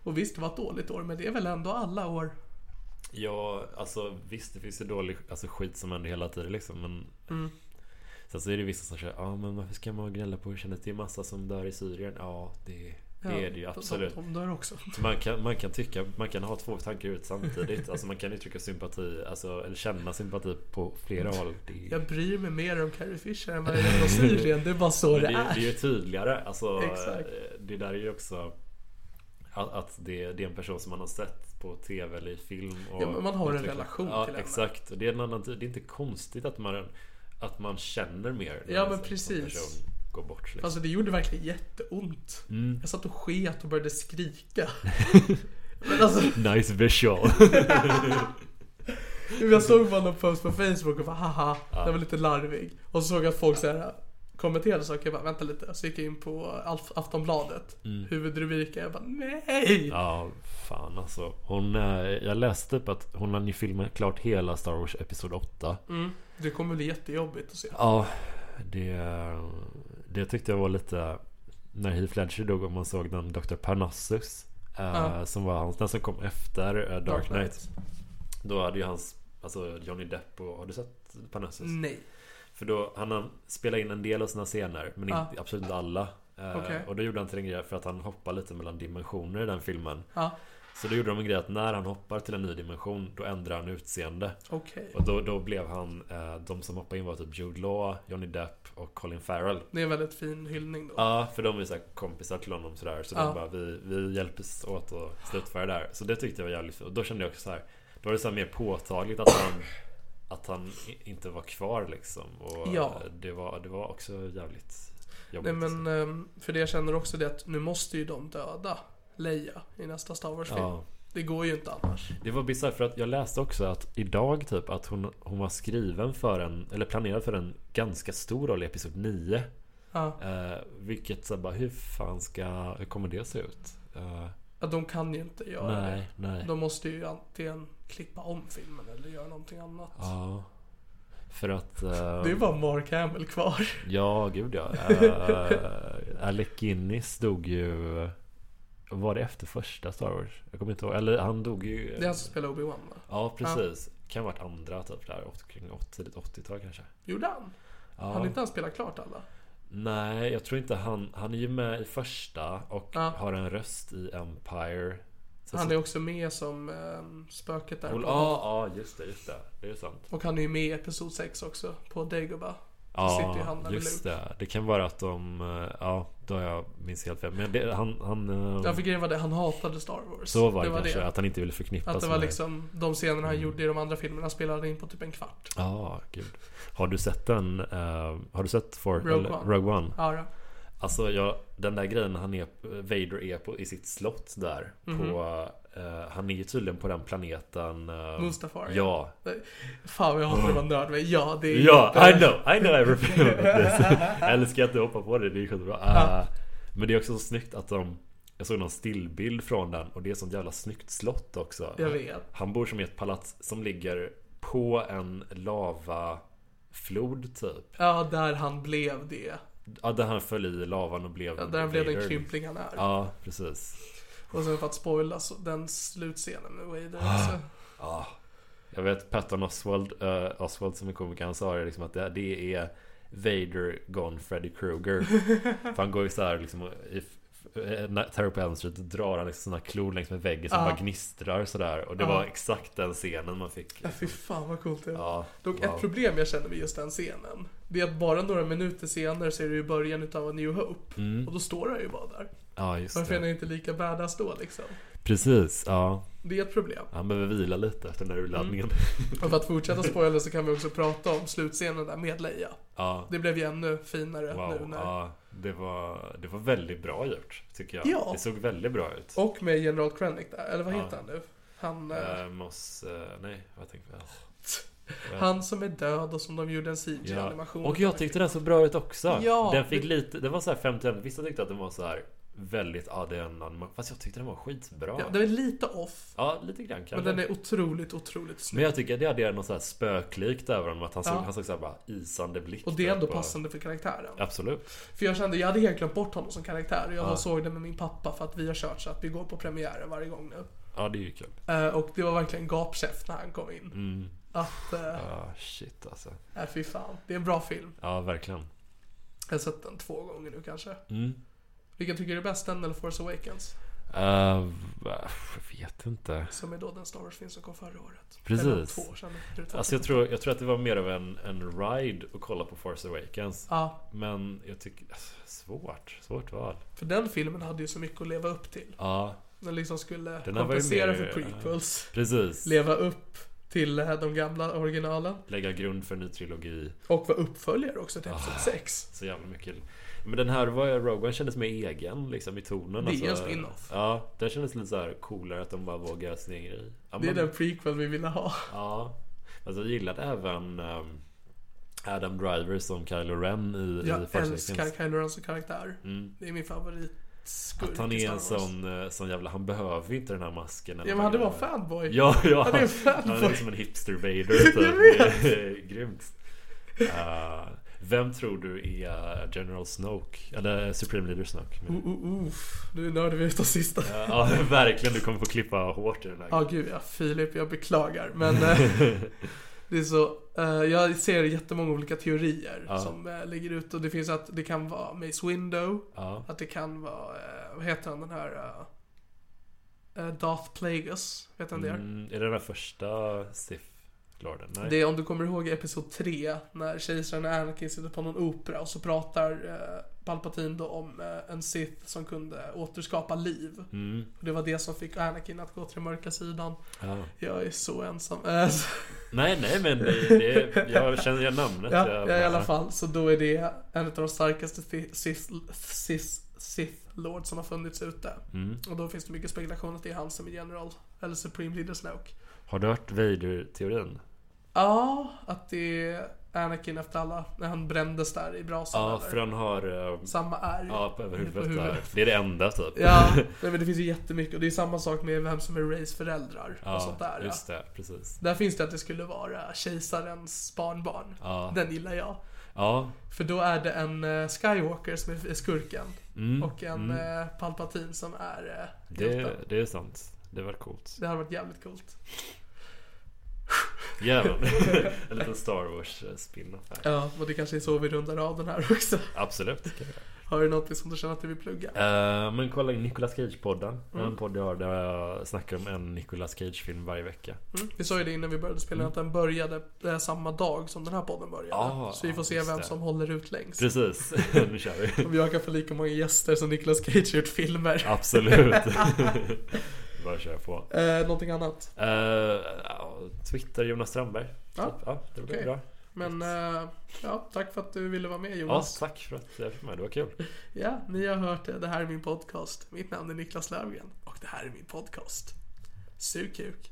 Och visst det var ett dåligt år men det är väl ändå alla år. Ja, alltså visst det finns ju dålig alltså, skit som händer hela tiden liksom. Men Mm. sen så är det vissa som säger ja men varför ska man gnälla på hur känns det är massa som dör i Syrien? Ja, det, det är det ju absolut. De, de dör också. Man kan, man kan tycka, man kan ha två tankar ut samtidigt. Alltså man kan uttrycka sympati, alltså, eller känna sympati på flera håll. Det, Jag bryr mig mer om Carrie Fisher än vad jag gör om Syrien. Det är bara så det det, är. det är ju tydligare. Alltså, Exakt. Det där är ju också att, det, det är en person som man har sett på TV eller i film. Och Ja, men man har en utvecklat- relation ja, till henne. exakt. Och det är en annan. Det är inte konstigt att man, att man känner mer. Ja, en men precis. person går bort. Liksom. Alltså det gjorde verkligen jätteont. Mm. Jag satt och sket och började skrika. men alltså, Nice visual. jag såg bara någon post på Facebook och bara haha, den var lite larvig. Och så såg jag att folk så här kommenterade saker. Jag bara vänta lite. Så gick jag in på Aftonbladet. Huvudrubriken. Jag bara nej! Mm. ja, fan alltså. Hon, eh, jag läste typ att hon har ju filmat klart hela Star Wars Episod 8. Mm, det kommer bli jättejobbigt att se. Ja, det, det tyckte jag var lite När Heath Ledger dog och man såg den Dr. Parnassus Ja. Som var hans, den som kom efter eh, Dark, Dark Knight. Knight. Då hade ju hans Alltså Johnny Depp och, har du sett Parnassus? Nej. För då, han spelat in en del av sina scener Men inte, absolut inte alla Eh, Okej. Och då gjorde han till en grej för att han hoppar lite mellan dimensioner i den filmen Ja, Så då gjorde de en grej att när han hoppar till en ny dimension Då ändrar han utseende okej. Och då, då blev han De som hoppade in var typ Jude Law, Johnny Depp och Colin Farrell Det är en väldigt fin hyllning då. Ja, för de är så här kompisar till honom sådär Så Ja. de bara, vi, vi hjälps åt att slutföra det där Så det tyckte jag var jävligt Och då kände jag också så här Då var det så här mer påtagligt att han Att han inte var kvar liksom Och Ja. det, var, det var också jävligt Nej jobbigt men, ehm, för det jag känner också det att nu måste ju de döda Leia i nästa Star Wars-film. Ja. Det går ju inte annars. Det var bisarrt för att jag läste också att idag typ att hon, hon var skriven för en Eller planerad för en ganska stor roll i Episod 9 Ja. eh, Vilket så bara, hur fan ska, hur kommer det se ut? Eh, Ja, de kan ju inte göra nej, nej det. De måste ju antingen klippa om filmen eller göra någonting annat. Ja För att eh, Det är bara Mark Hamill kvar. Ja, gud ja uh, Alec Guinness dog ju Var det efter första Star Wars? Jag kommer inte ihåg, eller han dog ju Det är han som spelar Obi-Wan va? Ja, precis Kan ha varit andra typ där, kring 80, tidigt 80-tal kanske Gjorde han? Ja. Han inte han spelat klart alla? Nej, jag tror inte han Han är ju med i första och Ja. har en röst i Empire Sen Han så- är också med som ehm, spöket där. Ja, ja just det, just det Det är sant Och han är ju med i Episod 6 också, på Dagobah. Ja, med just det. Det kan vara att de... eh, Ja, då har jag minns helt fel. Men det, han... han eh, Ja för grejen var det, han hatade Star Wars. så var det, det kanske. det. Att han inte ville förknippas Att det var med- liksom de scenerna han gjorde i de andra filmerna spelade in på typ en kvart. Ja, gud. Har du sett den? eh, har du sett for, Rogue eller, One. Rogue One? Ja, ja. Alltså jag, den där grejen han är, Vader är på, i sitt slott där. Mhm. På, eh, han är ju tydligen på den planeten. eh, Mustafar. Ja. Fan vad jag hatar att vara nörd men ja det är Ja, inte- I know, I know everything about this. Jag älskar att du hoppar på det, det är skitbra. Uh, men det är också så snyggt att de Jag såg någon stillbild från den och det är sånt jävla snyggt slott också. Jag vet. Han bor som i ett palats som ligger på en lavaflod typ. Ja, där han blev det. Ja, där han föll i lavan och blev Ja, där han blev den krympling han är. Ja, precis. Och sen för att spoila så, den slutscenen med Vader Ah. också. Ja. Jag vet Patton Oswald, eh, Oswald som är komiker, han sa det liksom att det, det är Vader gone Freddy Krueger. För han går ju såhär liksom i eh, när Terror på Elm Street drar han liksom sina klor längs med väggen som Ja. bara gnistrar sådär. Och det Ja. var exakt den scenen man fick. Ja, fy fan vad coolt det är. Ja, Dock wow. ett problem jag känner med just den scenen. Det är att bara några minuter senare så är det ju början utav A New Hope. Mm. Och då står han ju bara där. Ja, just Varför är han det. inte lika badass då liksom? Precis, ja. Det är ett problem. Han behöver vila lite efter den där urladdningen. Och för att fortsätta spoila så kan vi också prata om slutscenen där med Leia. Ja, Det blev ju ännu finare nu wow. när... Ja, det var, det var väldigt bra gjort, tycker jag. Ja. Det såg väldigt bra ut. Och med General Krennic där, eller vad Ja. heter han nu? Han, Eh, Moss, eh, nej, vad tänkte jag? han som är död och som de gjorde en Ja. CG-animation Och jag tyckte den såg bra ut också. Ja, den fick det- lite, det var så här 51 Vissa tyckte att den var så här väldigt, ja det är en anima- Fast jag tyckte den var skitbra. Ja, den är lite off. Ja, lite grann kanske. Men den är otroligt, otroligt Men snygg. jag tycker det hade något så här spöklikt över honom. Att han såg, Ja. han såg så här bara isande blick. Och det är ändå typ, passande för karaktären. Absolut. För jag kände, jag hade helt glömt bort honom som karaktär. Jag Ja. såg det med min pappa för att vi har kört så att vi går på premiären varje gång nu. Ja, det är ju kul. Eh, och det var verkligen gapkäft när han kom in. Mm. Att, eh, Ah, shit alltså. äh, fy fan. Det är en bra film. Ja, verkligen. Jag har sett den två gånger nu kanske. Mm. Vilken tycker du är bäst, den eller Force Awakens? Uh, jag vet inte. Som är då den Star Wars-film som kom förra året. Precis. Två år sedan. Alltså jag tror, jag tror att det var mer av en, en ride att kolla på Force Awakens. Ja, Men jag tycker, alltså, svårt. Svårt val. för den filmen hade ju så mycket att leva upp till. Ja, Den liksom skulle Den kompensera mer, för prequels. precis. Leva upp till eh, de gamla originalen. Lägga grund för en ny trilogi. Och vara uppföljare också till Ah. 6. Så jävla mycket. Men den här var Rogue One kändes mer egen liksom i tonen. Det är en alltså. spin-off. Ja, den kändes lite så här coolare att de bara vågar göra sin egen grej. Ja, Det är den prequel vi ville ha. Ja. Alltså jag gillade även um, Adam Driver som Kylo Ren i, i Jag Force älskar. Kylo Ren som karaktär. Mm. Det är min favoritskurk Att han i är en sån, eh, sån jävla, han behöver inte den här masken. Ja men han var fanboy. Ja, ja. Han är en Han fanboy. är som en hipster Vader typ. Det är Grymt. Uh, vem tror du är General Snoke? Eller Supreme Leader Snoke? Uh, uh, uff. Nu nördar vi ut oss sista. Ja, verkligen. Du kommer få klippa hårt i den här. Ja gud ja, Filip jag beklagar. Men eh, det är så. eh, jag ser jättemånga olika teorier Ja. som uh, ligger ute. Och det finns att det kan vara Mace Window. Ja. Att det kan vara, eh, vad heter han den här? Uh, Darth Plagueis. Vet han det är? Mm, är det den första Sith Lorden? Nej. Det är om du kommer ihåg Episod 3 när kejsaren Anakin sitter på någon opera och så pratar eh, Palpatine då om eh, en Sith som kunde återskapa liv. Mm, Och det var det som fick Anakin att gå till den mörka sidan. ja. Jag är så ensam. Nej, nej, men det, det, jag känner igen namnet. ja, Jag ja, i bara- alla fall. Så då är det en av de starkaste Sith, Sith, Sith Lord som har funnits ute. Mm. Och då finns det mycket spekulation att det är han som är general. Eller Supreme Leader Snoke. Har du hört Vader-teorin? Ja, att det är Anakin efter alla, när han brändes där i brasan Ja, eller? för han har... eh, Samma ärr. Ja, över huvudet huvudet. där. Det är det enda typ. Ja, nej, men det finns ju jättemycket. Och det är samma sak med vem som är Rays föräldrar och sånt Ja, där. Ja. just det. Precis. Där finns det att det skulle vara kejsarens barnbarn. Ja. Den gillar jag. Ja. För då är det en eh, Skywalker som är skurken. Mm, Och en mm. eh, Palpatine som är uh, Det, det är sant. Det var coolt. Det hade varit jävligt coolt. Jäveln. en liten Star Wars eh, här. Ja, och det kanske är så vi rundar av den här också. Absolut. Har du något som du känner att du vill plugga? Uh, men kolla in Nicolas Cage-podden. Mm. En podd jag har där jag snackar om en Nicolas Cage-film varje vecka. Mm. Vi sa ju det innan vi började spela att den började samma dag som den här podden började. Ah, så vi får se vem det. som håller ut längst. Precis, nu kör vi. Om jag kan få lika många gäster som Nicolas Cage gjort filmer. Absolut. Bara köra på. Eh, någonting annat? Ja, Twitter Jonas Strandberg. Ja, ja det blir okej. bra. Men eh, ja, tack för att du ville vara med Ja, Jonas. tack för att jag fick med. Det var kul. Ja, ni har hört det. Det här är min podcast. Mitt namn är Niklas Löfgren och det här är min podcast. Sug kuk.